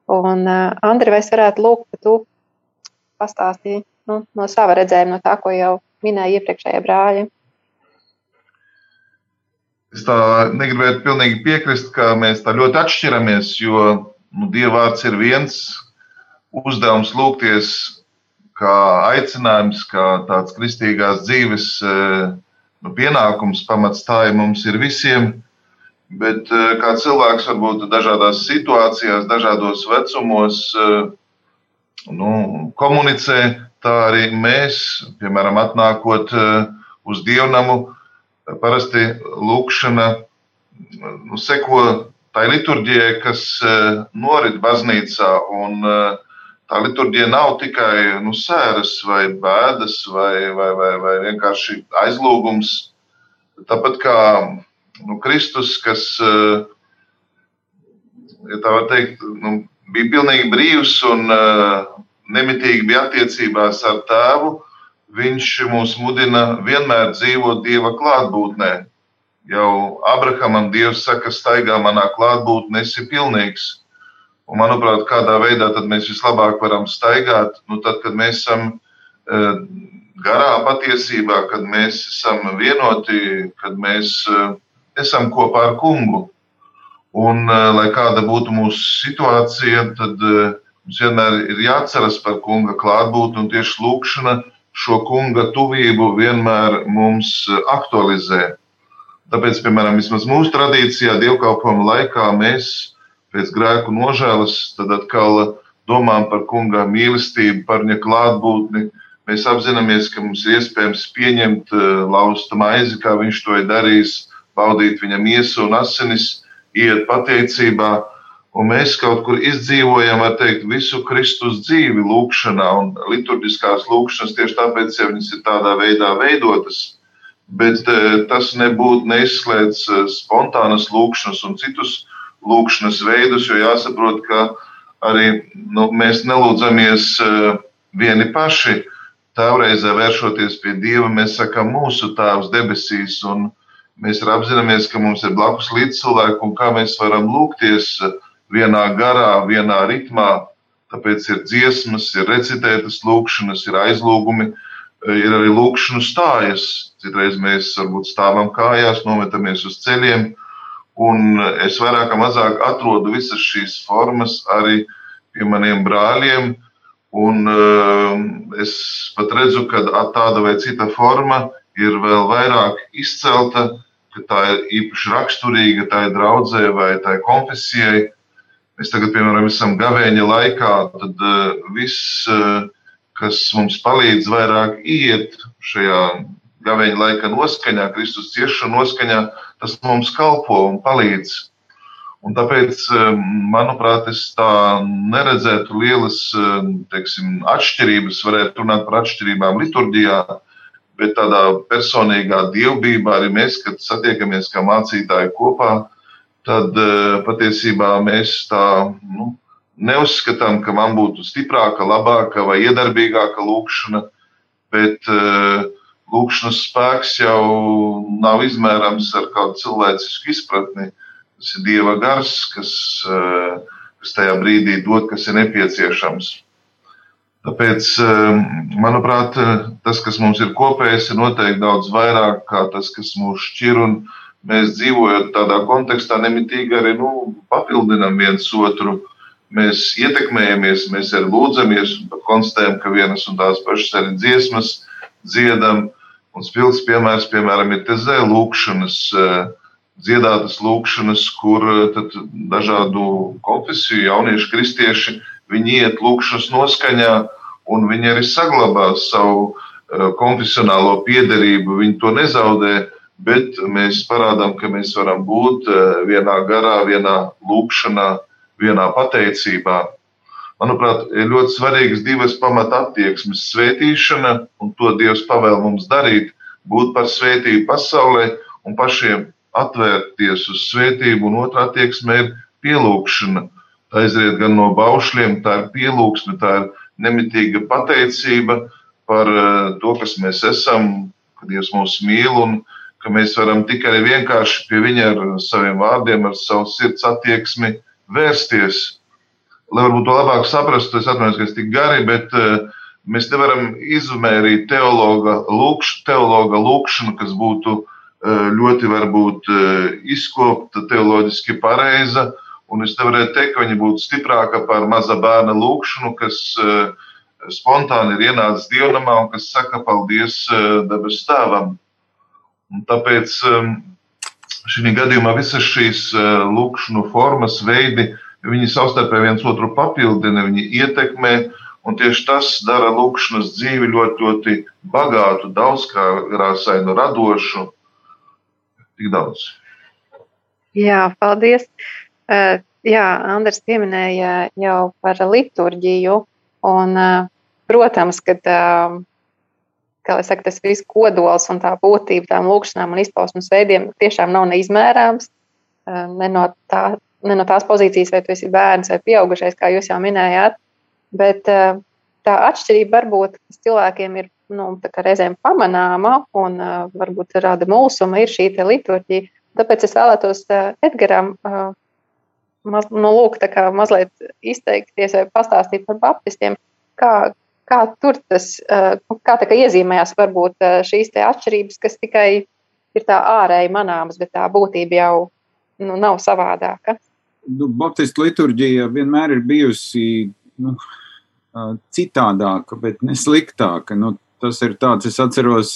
Un, Andri, vai es varētu lūgt, ka tu pastāstīji nu, no sava redzējuma, no tā, ko jau minēja iepriekšējie brāļi? Es tā negribētu pilnīgi piekrist, ka mēs tā ļoti atšķiramies, jo nu, Dievvvārds ir viens uzdevums lūgties, kā aicinājums, kā tāds kristīgās dzīves nu, pienākums, pamats tā ir mums ir visiem. Bet kā cilvēks varbūt dažādās situācijās, dažādos vecumos nu, komunicē, tā arī mēs, piemēram, atnākot uz dievnamu, parasti lūkšana nu, seko tai liturģijai, kas norit baznīcā. Un, tā liturģija nav tikai nu, sēras vai bēdas vai, vai, vai, vai vienkārši aizlūgums. Tāpat kā nu, Kristus, kas ja tā var teikt, nu, bija pilnīgi brīvs un nemitīgi bija attiecībās ar tēvu, viņš mūs mudina vienmēr dzīvot Dieva klātbūtnē. Jau Abrahamam Dievs saka, staigā manā klātbūtnē, esi pilnīgs. Un, manuprāt, kādā veidā mēs vislabāk varam staigāt, nu, tad, kad mēs esam uh, garā patiesībā, kad mēs esam vienoti, kad mēs uh, esam kopā ar kungu. Un, uh, lai kāda būtu mūsu situācija, tad mums vienmēr ir jāatceras par kunga klātbūtni un tieši lūkšana šo kunga tuvību vienmēr mums aktualizē. Tāpēc, piemēram, mūsu tradīcijā, dievkalpojuma laikā mēs pēc grēku nožēlas atkal domājam par kunga mīlestību, par viņa klātbūtni. Mēs apzināmies, ka mums ir iespējams pieņemt lausta maizi, kā viņš to ir darījis, baudīt viņa miesu un asinis, iet pateicībā. Un mēs kaut kur izdzīvojam, teikt, visu Kristus dzīvi lūkšanā, un liturģiskās lūkšanas tieši tāpēc, ja viņas ir tādā veidā veidotas, bet tas nebūtu neizslēdz spontānas lūkšanas un citus lūkšanas veidus, jo jāsaprot, ka arī nu, mēs nelūdzamies vieni paši. Tāvreizē vēršoties pie Dieva, mēs sakām, mūsu Tēvs debesīs, un mēs apzināmies, ka mums ir blakus līdzcilvēki, un kā mēs varam lūgties vienā garā, vienā ritmā. Tāpēc ir dziesmas, ir recitētas lūkšanas, ir aizlūgumi, ir arī lūkšanu stājas. Citreiz mēs varbūt stāvam kājās, nometamies uz ceļiem, un es vairāk vai mazāk atrodu visas šīs formas arī pie maniem brāļiem. Un uh, es pat redzu, ka tāda vai cita forma ir vēl vairāk izcelta, ka tā ir īpaši raksturīga tai draudzē vai tai konfesijai. Mēs tagad, piemēram, esam gavēņa laikā, tad uh, viss, uh, kas mums palīdz vairāk iet šajā gavēņa laika noskaņā, Kristus ciešanu noskaņā, tas mums kalpo un palīdz. Un tāpēc, eh, manuprāt, es tā neredzētu lielas eh, teiksim, atšķirības, varētu runāt par atšķirībām liturģijā, bet tādā personīgā dievbijā arī mēs, kad satiekamies kā mācītāji kopā, tad eh, patiesībā mēs tā nu, neuzskatām, ka man būtu stiprāka, labāka vai iedarbīgāka lūkšana, bet lūkšanas spēks jau nav izmērams ar kādu cilvēcisku izpratni. Tas ir Dieva gars, kas, eh, kas tajā brīdī dod, kas ir nepieciešams. Tāpēc, eh, manuprāt, tas, kas mums ir kopējs, ir noteikti daudz vairāk kā tas, kas mūs šķir. Mēs dzīvojam tādā kontekstā, nemitīgi arī nu, papildinām viens otru. Mēs ietekmējamies, mēs arī lūdzamies, konstatējam, ka vienas un tās pašas arī dziesmas dziedam. Un spilgts piemērs, piemēram, ir tezē lūkšanas. Uh, dziedātas lūkšanas, kur eh, dažādu konfesiju jaunieši, kristieši, viņi iet lūkšanas noskaņā, un viņi arī saglabā savu eh, konfesionālo piederību. Viņi to nezaudē, bet mēs parādām, ka mēs varam būt eh, vienā garā, vienā lūkšanā, vienā pateicībā. Manuprāt, ir ļoti svarīgas divas pamata attieksmes - svētīšana, un to Dievs pavēl mums darīt, būt par svētību pasaulē un pašiem atvērties uz svētību, un otrā attieksme ir pielūgšana. Tā aiziet gan no baušļiem, tā ir pielūgsme, tā ir nemitīga pateicība par eh, to, kas mēs esam, ka Dievs mūs mīl un ka mēs varam tikai vienkārši pie viņa ar saviem vārdiem, ar savu sirds attieksmi vērsties. Lai varbūt to labāk saprastu, es atvainojos, ka es tik gari, bet uh, mēs nevaram izmērīt teologa, lūkš, teologa lūkšanu, kas būtu Eh, ļoti varbūt eh, izkopta, teoloģiski pareiza. Un es nevarētu teikt, ka viņa būtu stiprāka par maza bērna lūgšanu, kas eh, spontāni ir ienācis dievnamā un kas saka paldies debes tēvam. Tāpēc šī gadījumā visas šīs lūkšanu formas, veidi, viņi savstarpēji viens otru papildina, viņi ietekmē. Un tieši tas dara lūkšanas dzīvi ļoti, ļoti bagātu, daudzkāršainu, radošu tik daudz. Jā, paldies. Uh, jā, Andris pieminēja jau par liturģiju. Un, uh, protams, ka uh, saka, tas viss kodols un tā būtība tām lūkšanām un izpausmes veidiem tiešām nav neizmērāms. Ne no, tā, ne no tās pozīcijas, vai tu esi bērns vai pieaugušais, kā jūs jau minējāt. Bet tā atšķirība varbūt cilvēkiem ir nu, reizēm pamanāma un uh, varbūt rada mulsuma, ir šī liturģija. Tāpēc es vēlētos Edgaram maz, nu, lūk, mazliet izteikties vai pastāstīt par baptistiem, kā, kā tur tas uh, kā tā, iezīmējās varbūt uh, šīs atšķirības, kas tikai ir tā ārēji manāmas, bet tā būtība jau nu, nav savādāka. Nu, Baptistu liturģija vienmēr ir bijusi nu, citādāka, bet ne sliktāka. Nu, tas ir tāds, es atceros,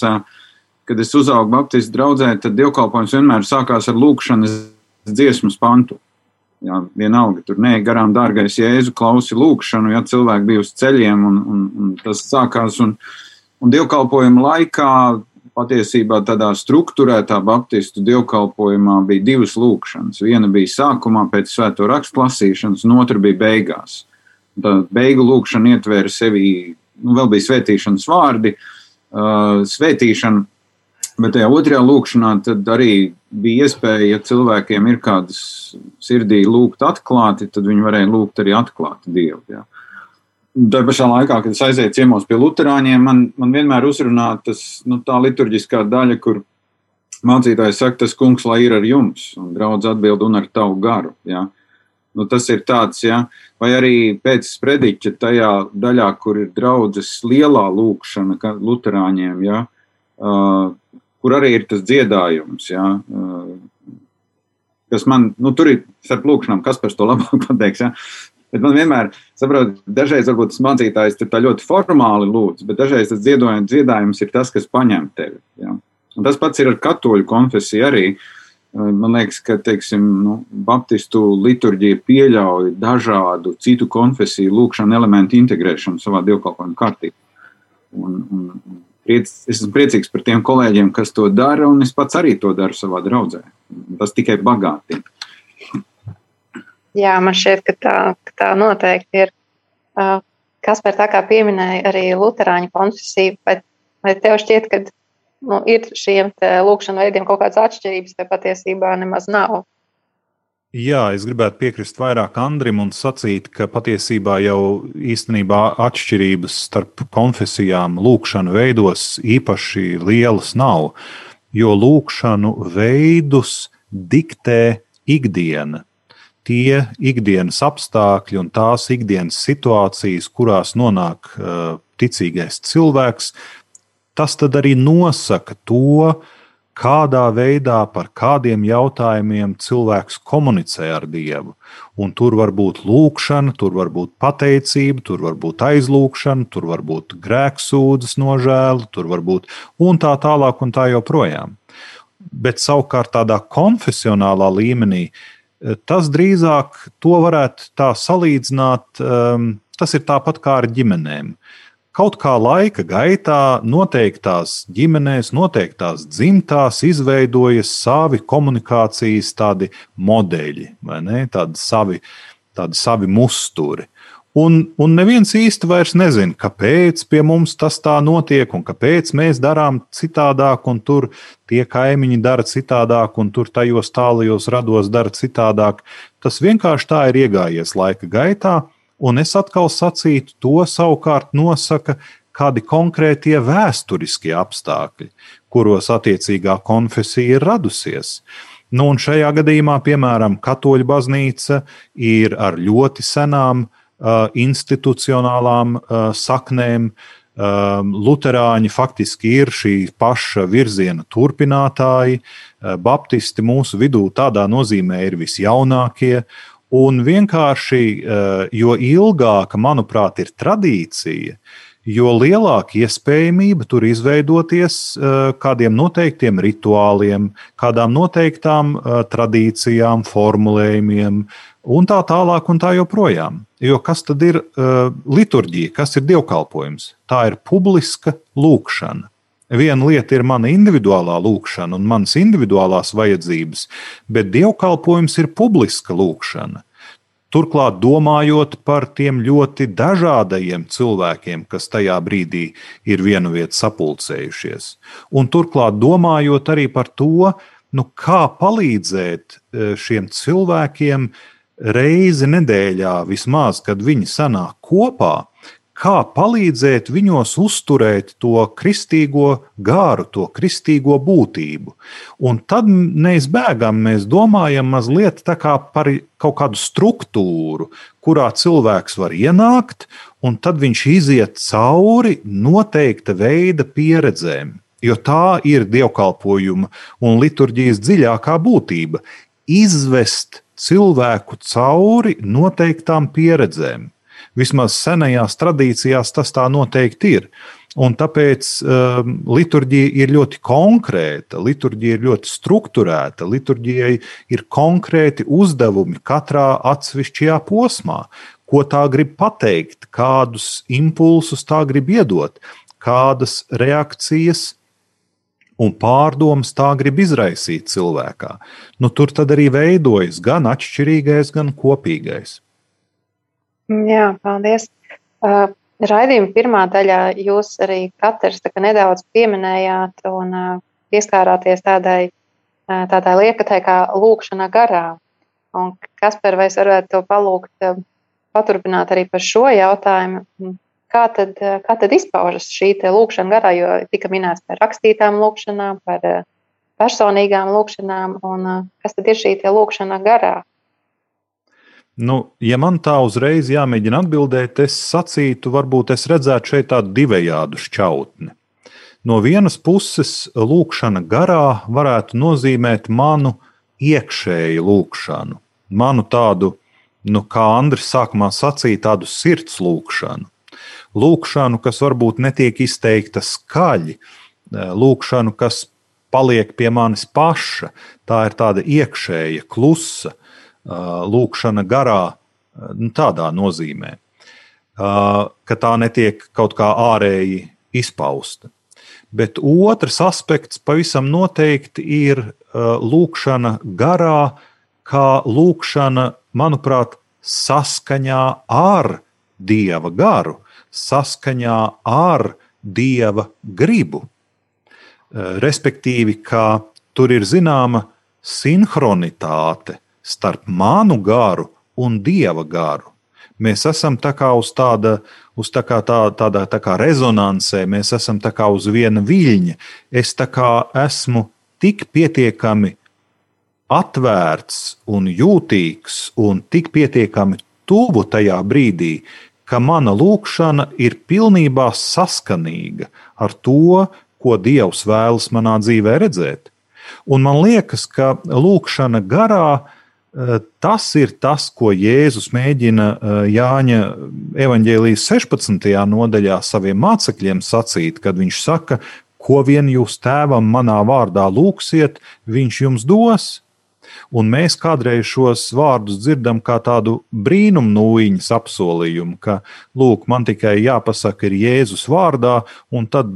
kad es uzaugu Baptistu draugzē, tad dievkalpojums vienmēr sākās ar lūkšanas dziesmas pantu. Jā, vienalga, tur nē, garām dārgais Jēzu klausi lūkšanu, ja cilvēki bija uz ceļiem un, un, un tas sākās. Un, un dievkalpojuma laikā patiesībā tādā struktūrētā baptistu dievkalpojumā bija divas lūkšanas. Viena bija sākumā pēc svēto rakstu lasīšanas, un otra bija beigās. Tā beigu lūkšana ietvēra sevī, nu, vēl bija svētīšanas vārdi, uh, svētīšana, bet tajā otrajā lūkšanā arī bija iespēja, ja cilvēkiem ir kādas sirdī lūgt atklāti, tad viņi varēja lūgt arī atklāti Dievu. Jā. Tā pašā laikā, kad es aizēju ciemos pie Lutāņiem, man, man vienmēr uzrunā tas, nu, tā liturģiskā daļa, kur mācītājs saka, tas kungs lai ir ar jums, un draudz atbild un ar tavu garu. Ja? Nu, tas ir tāds, ja? vai arī pēc sprediķa tajā daļā, kur ir draudzes lielā lūkšana Lutāņiem, ja? uh, kur arī ir tas dziedājums. Ja? Kas man, nu, tur ir starp lūkšanām, kas par to labāk pateiks. Ja? Bet man vienmēr, saprotiet, dažreiz varbūt tas mācītājs tā ļoti formāli lūdz, bet dažreiz tas dziedājums, dziedājums ir tas, kas paņem tevi. Ja? Un tas pats ir ar katoļu konfesiju arī. Man liekas, ka teiksim, nu, Baptistu liturģija pieļauj dažādu citu konfesiju lūkšanu elementu integrēšanu savā dievkalpojumu kārtībā. Un, un, priec, es esmu priecīgs par tiem kolēģiem, kas to dara, un es pats arī to daru savā draudzē. Tas tikai bagātina. Jā, man šķiet, ka tā, ka tā noteikti ir. Kas par tā kā pieminēja arī Lutāņu konfesiju, vai, vai tev šķiet, ka nu, ir šiem lūkšanas veidiem kaut kādas atšķirības, vai patiesībā nemaz nav? Jā, es gribētu piekrist vairāk Andrim un sacīt, ka patiesībā jau īstenībā atšķirības starp konfesijām lūkšanu veidos īpaši lielas nav, jo lūkšanu veidus diktē ikdiena. Tie ikdienas apstākļi un tās ikdienas situācijas, kurās nonāk uh, ticīgais cilvēks, tas arī nosaka to, kādā veidā, par kādiem jautājumiem cilvēks komunicē ar Dievu. Un tur var būt lūkšana, tur var būt pateicība, tur var būt aizlūkšana, tur var būt grēksūdzes nožēla, tur var būt un tā tālāk un tā joprojām. Bet savukārt tādā konfesionālā līmenī Tas drīzāk to varētu tā salīdzināt. Um, tas ir tāpat kā ar ģimenēm. Kaut kā laika gaitā noteiktās ģimenēs, noteiktās dzimtās izveidojas savi komunikācijas tādi modeļi, vai ne? Tādi savi, tādi savi musturi. Un, un neviens īsti vairs nezina, kāpēc pie mums tas tā notiek, un kāpēc mēs darām citādāk, un tur tie kaimiņi dara citādāk, un tur tajos tālajos rados dara citādāk. Tas vienkārši tā ir iegājies laika gaitā, un es atkal sacītu, to savukārt nosaka kādi konkrētie vēsturiskie apstākļi, kuros attiecīgā konfesija ir radusies. Nu, un šajā gadījumā, piemēram, Katoļu baznīca ir ar ļoti senām uh, Uh, institucionālām uh, saknēm. Um, Lutāņi faktiski ir šī paša virziena turpinātāji. Uh, Baptisti mūsu vidū tādā nozīmē ir visjaunākie. Un vienkārši, jo ilgāka, manuprāt, ir tradīcija, jo lielāka iespējamība tur izveidoties kādiem noteiktiem rituāliem, kādām noteiktām tradīcijām, formulējumiem, un tā tālāk, un tā joprojām. Jo kas tad ir uh, liturģija, kas ir dievkalpojums? Tā ir publiska lūkšana. Viena lieta ir mana individuālā lūkšana un manas individuālās vajadzības, bet dievkalpojums ir publiska lūkšana. Turklāt domājot par tiem ļoti dažādajiem cilvēkiem, kas tajā brīdī ir vienu vietu sapulcējušies. Un turklāt domājot arī par to, nu, kā palīdzēt uh, šiem cilvēkiem reizi nedēļā, vismaz, kad viņi sanāk kopā, kā palīdzēt viņos uzturēt to kristīgo gāru, to kristīgo būtību. Un tad neizbēgami mēs domājam mazliet kā par kaut kādu struktūru, kurā cilvēks var ienākt, un tad viņš iziet cauri noteikta veida pieredzēm. Jo tā ir dievkalpojuma un liturģijas dziļākā būtība - izvest cilvēku cauri noteiktām pieredzēm. Vismaz senajās tradīcijās tas tā noteikti ir. Un tāpēc um, liturģija ir ļoti konkrēta, liturģija ir ļoti strukturēta, liturģijai ir konkrēti uzdevumi katrā atsevišķajā posmā, ko tā grib pateikt, kādus impulsus tā grib iedot, kādas reakcijas un pārdomas tā grib izraisīt cilvēkā. Nu, tur tad arī veidojas gan atšķirīgais, gan kopīgais. Jā, paldies. Uh, raidījuma pirmā daļā jūs arī katrs nedaudz pieminējāt un uh, pieskārāties tādai, uh, tādai liekatai kā lūkšana garā. Un kas par vai es varētu to palūgt uh, paturpināt arī par šo jautājumu? Kā tad, kā tad izpaužas šī lūkšana garā, jo tika minēts par rakstītām lūkšanām, par personīgām lūkšanām, un kas tad ir šī lūkšana garā? Nu, ja man tā uzreiz jāmēģina atbildēt, es sacītu, varbūt es redzētu šeit tādu divējādu šķautni. No vienas puses, lūkšana garā varētu nozīmēt manu iekšēju lūkšanu, manu tādu, nu, kā Andris sākumā sacīja, tādu sirds lūkšanu. Lūkšanu, kas varbūt netiek izteikta skaļi, lūkšanu, kas paliek pie manis paša, tā ir tāda iekšēja, klusa lūkšana garā, nu, tādā nozīmē, ka tā netiek kaut kā ārēji izpausta. Bet otrs aspekts pavisam noteikti ir lūkšana garā, kā lūkšana, manuprāt, saskaņā ar dieva garu, saskaņā ar dieva gribu. Respektīvi, ka tur ir zināma sinhronitāte starp manu garu un dieva garu. Mēs esam tā kā uz tāda, uz tā kā tā, tādā tā kā rezonansē, mēs esam tā kā uz viena viļņa. Es tā kā esmu tik pietiekami atvērts un jūtīgs un tik pietiekami tuvu tajā brīdī, ka mana lūkšana ir pilnībā saskanīga ar to, ko Dievs vēlas manā dzīvē redzēt. Un man liekas, ka lūkšana garā Eh, tas ir tas, ko Jēzus mēģina eh, Jāņa evanģēlijas 16. nodaļā saviem mācekļiem sacīt, kad viņš saka, ko vien jūs tēvam manā vārdā lūksiet, viņš jums dos. Un mēs kādreiz šos vārdus dzirdam kā tādu brīnumnūjiņas apsolījumu, ka, lūk, man tikai jāpasaka ir Jēzus vārdā, un tad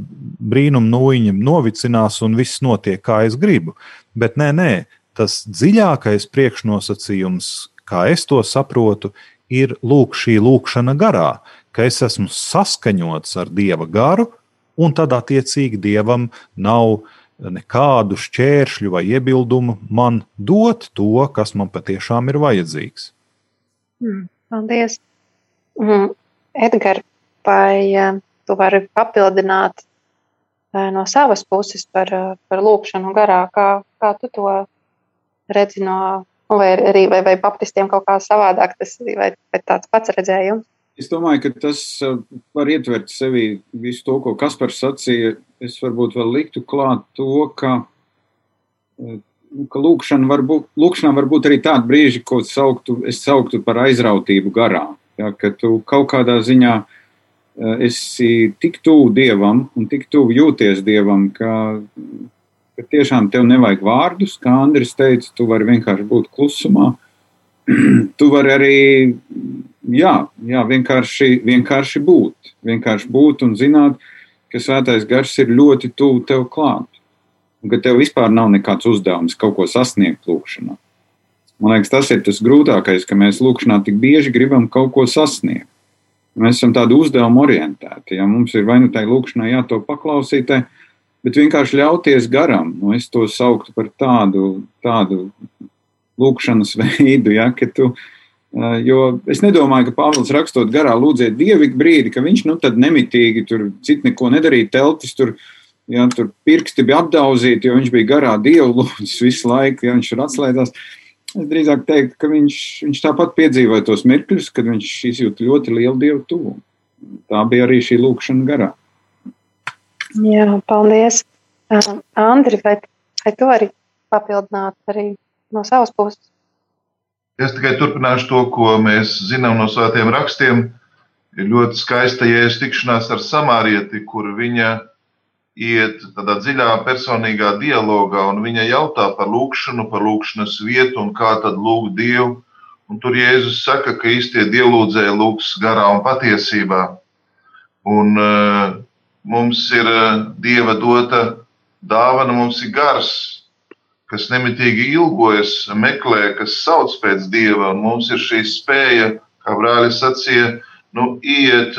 brīnumnūjiņa novicinās un viss notiek, kā es gribu. Bet nē, nē, tas dziļākais priekšnosacījums, kā es to saprotu, ir lūk, šī lūkšana garā, ka es esmu saskaņots ar dieva garu, un tad attiecīgi dievam nav nekādu šķēršļu vai iebildumu man dot to, kas man patiešām ir vajadzīgs. Mm, paldies! Mm, Edgars, vai uh, tu vari papildināt uh, no savas puses par, uh, par lūkšanu garā, kā, kā tu to redzi no, nu, vai arī vai, vai baptistiem kaut kā savādāk, tas vai, vai tāds pats redzējums? Es domāju, ka tas uh, var ietvert sevi visu to, ko Kaspars sacīja. Es varbūt vēl liktu klāt to, ka, uh, ka lūkšana var būt, lūkšanā var būt arī tādi brīži, ko sauktu, es sauktu par aizrautību garā. Ja, ka tu kaut kādā ziņā uh, esi tik tuvu Dievam un tik tuvu jūties Dievam, ka ka tiešām tev nevajag vārdus, kā Andris teica, tu vari vienkārši būt klusumā. tu vari arī jā, jā, vienkārši, vienkārši būt. Vienkārši būt un zināt, ka svētais gars ir ļoti tuvu tev klāt. Un ka tev vispār nav nekāds uzdevums kaut ko sasniegt lūkšanā. Man liekas, tas ir tas grūtākais, ka mēs lūkšanā tik bieži gribam kaut ko sasniegt. Mēs esam tādi uzdevuma orientēti. Ja mums ir vai nu tai lūkšanai jāto paklausītai, bet vienkārši ļauties garam. Nu, es to sauktu par tādu, tādu lūkšanas veidu, ja, ka tu. Jo es nedomāju, ka Pāvils rakstot garā, lūdziet Dievu ik brīdi, ka viņš nu tad nemitīgi tur citu neko nedarīja, teltis tur, ja, tur pirksti bija apdauzīti, jo viņš bija garā Dievu lūdzis visu laiku, ja viņš tur atslēdzās. Es drīzāk teiktu, ka viņš, viņš tāpat piedzīvoja tos mirkļus, kad viņš izjūt ļoti lielu Dievu tuvumu. Tā bija arī šī lūkšana garā. Jā, paldies. Uh, Andri, vai, vai tu vari papildināt arī no savas puses? Es tikai turpināšu to, ko mēs zinām no svētiem rakstiem. Ir ļoti skaista jēzus tikšanās ar samārieti, kur viņa iet tādā dziļā personīgā dialogā, un viņa jautā par lūkšanu, par lūkšanas vietu un kā tad lūgt Dievu. Un tur Jēzus saka, ka īstie dievlūdzēji lūgs garā un patiesībā. Un, uh, mums ir eh, dieva dota dāvana mums ir gars, kas nemitīgi ilgojas, meklē, kas sauc pēc dieva, mums ir šī spēja, kā brālis sacīja, nu, iet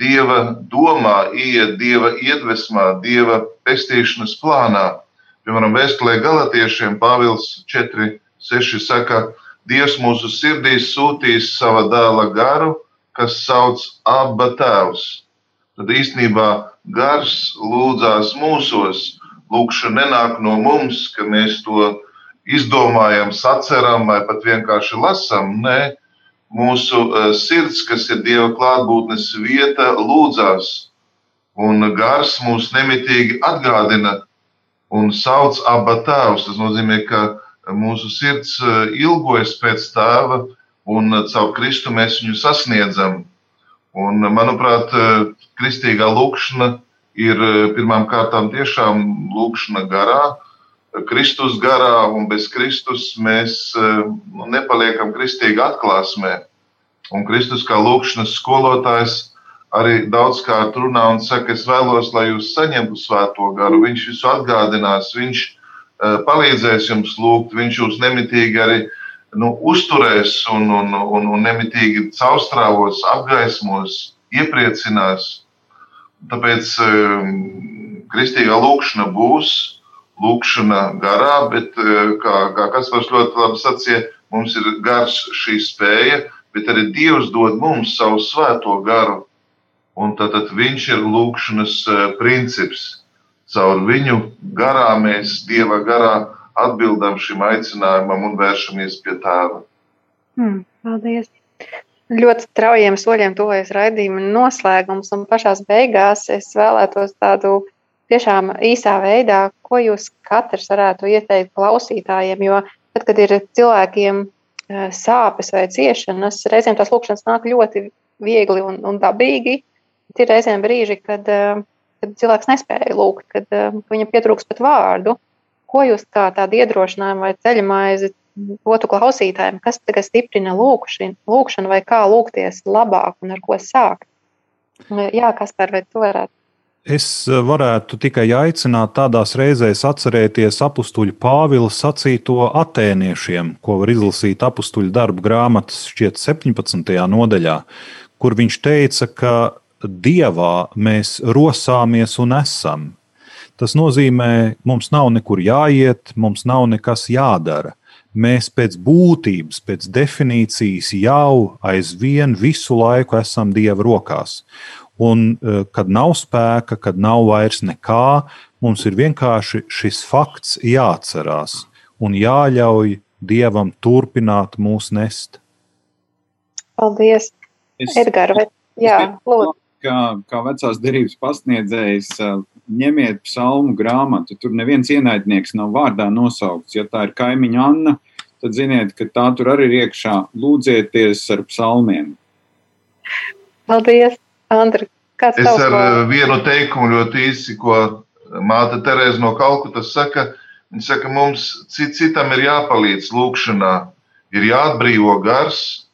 dieva domā, iet dieva iedvesmā, dieva pestīšanas plānā. Piemēram, vēstulē galotiešiem Pāvils 4, 6 saka, Dievs mūsu sirdīs sūtīs sava dēla garu, kas sauc Abba Tēvs. Tad īstenībā gars lūdzās mūsos. Lūkšana nenāk no mums, ka mēs to izdomājam, saceram vai pat vienkārši lasām. Nē, mūsu e, sirds, kas ir Dieva klātbūtnes vieta, lūdzās. Un gars mūs nemitīgi atgādina un sauc Abba Tēvs. Tas nozīmē, ka mūsu sirds eh, ilgojas pēc tēva, un eh, caur Kristu mēs viņu sasniedzam. Un, manuprāt, eh, kristīgā lūkšana ir pirmām kārtām tiešām lūkšana garā, Kristus garā, un bez Kristus mēs nu, nepaliekam kristīgā atklāsmē. Un Kristus kā lūkšanas skolotājs arī daudzkārt runā un saka, es vēlos, lai jūs saņemtu svēto garu. Viņš visu atgādinās, viņš palīdzēs jums lūgt, viņš jūs nemitīgi arī nu, uzturēs un, un, un, un nemitīgi caurstrāvos, apgaismos, iepriecinās. Tāpēc um, kristīgā lūkšana būs, lūkšana garā, bet, eh, kā, kā Kaspars ļoti labi sacīja, mums ir gars šī spēja, bet arī Dievs dod mums savu svēto garu. Un tad, tad viņš ir lūkšanas princips caur viņu garā mēs Dieva garā atbildam šim aicinājumam un vēršamies pie tēva. Hmm, paldies! Ļoti straujiem soļiem tuvojas raidījuma noslēgums, un pašā beigās es vēlētos tādu tiešām īsā veidā, ko jūs katrs varētu ieteikt klausītājiem. Jo tad, kad ir cilvēkiem eh, sāpes vai ciešanas, reizēm tās lūkšanas nāk ļoti viegli un, un dabīgi. Ir reizēm brīži, kad uh, kad cilvēks nespēja lūgt, kad uh, viņam pietrūks pat vārdu. Ko jūs kā tādu iedrošinājumu vai ceļamaizi dotu klausītājiem, kas tagad stiprina lūkšanu, lūkšanu vai kā lūgties labāk un ar ko sākt? Jā, kas par vai to varētu? Es varētu tikai aicināt tādās reizēs atcerēties apakstuļu Pāvila sacīto atēniešiem, ko var izlasīt apakstuļu darbu grāmatas šķiet 17. nodaļā, kur viņš teica, ka dievā mēs rosāmies un esam. Tas nozīmē, mums nav nekur jāiet, mums nav nekas jādara. Mēs pēc būtības, pēc definīcijas jau aizvien visu laiku esam Dieva rokās. Un, e, kad nav spēka, kad nav vairs nekā, mums ir vienkārši šis fakts jāatcerās un jāļauj Dievam turpināt mūs nest. Paldies! Es, Edgar, vai, jā, lūdzu kā, kā vecās derības pasniedzējs, ņemiet psalmu grāmatu. Tur neviens ienaidnieks nav vārdā nosaukts. Ja tā ir kaimiņa Anna, tad ziniet, ka tā tur arī ir iekšā. Lūdzieties ar psalmiem. Paldies, Andri. Kāds es ar vārds? vienu teikumu ļoti īsi, ko māte Terēza no Kalkutas saka. Viņa saka, mums cit, citam ir jāpalīdz lūkšanā, ir jāatbrīvo gars,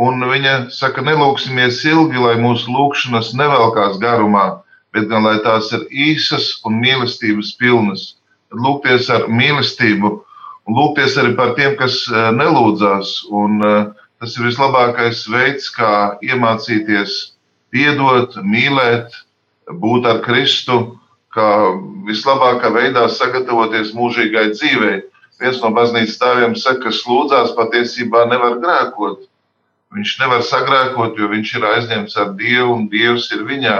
Un viņa saka, nelūksimies ilgi, lai mūsu lūkšanas nevelkās garumā, bet gan lai tās ir īsas un mīlestības pilnas. Lūgties ar mīlestību un lūgties arī par tiem, kas eh, nelūdzās. Un, eh, tas ir vislabākais veids, kā iemācīties piedot, mīlēt, būt ar Kristu, kā vislabākā veidā sagatavoties mūžīgai dzīvei. Viens no baznīcas stāviem saka, ka lūdzās patiesībā nevar grēkot. Viņš nevar sagrēkot, jo viņš ir aizņemts ar Dievu un Dievs ir viņā.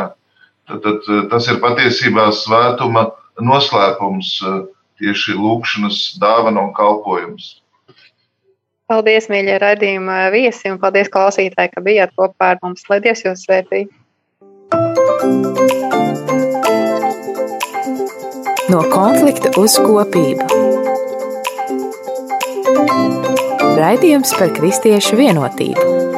Tad, tad, eh, tas ir patiesībā svētuma noslēpums, eh, tieši lūkšanas dāvana un kalpojums. Paldies, mīļie raidījuma viesi, un paldies klausītāji, ka bijāt kopā ar mums. Lai Dievs jūs svētī! No konflikta uz kopību. Raidījums par kristiešu vienotību.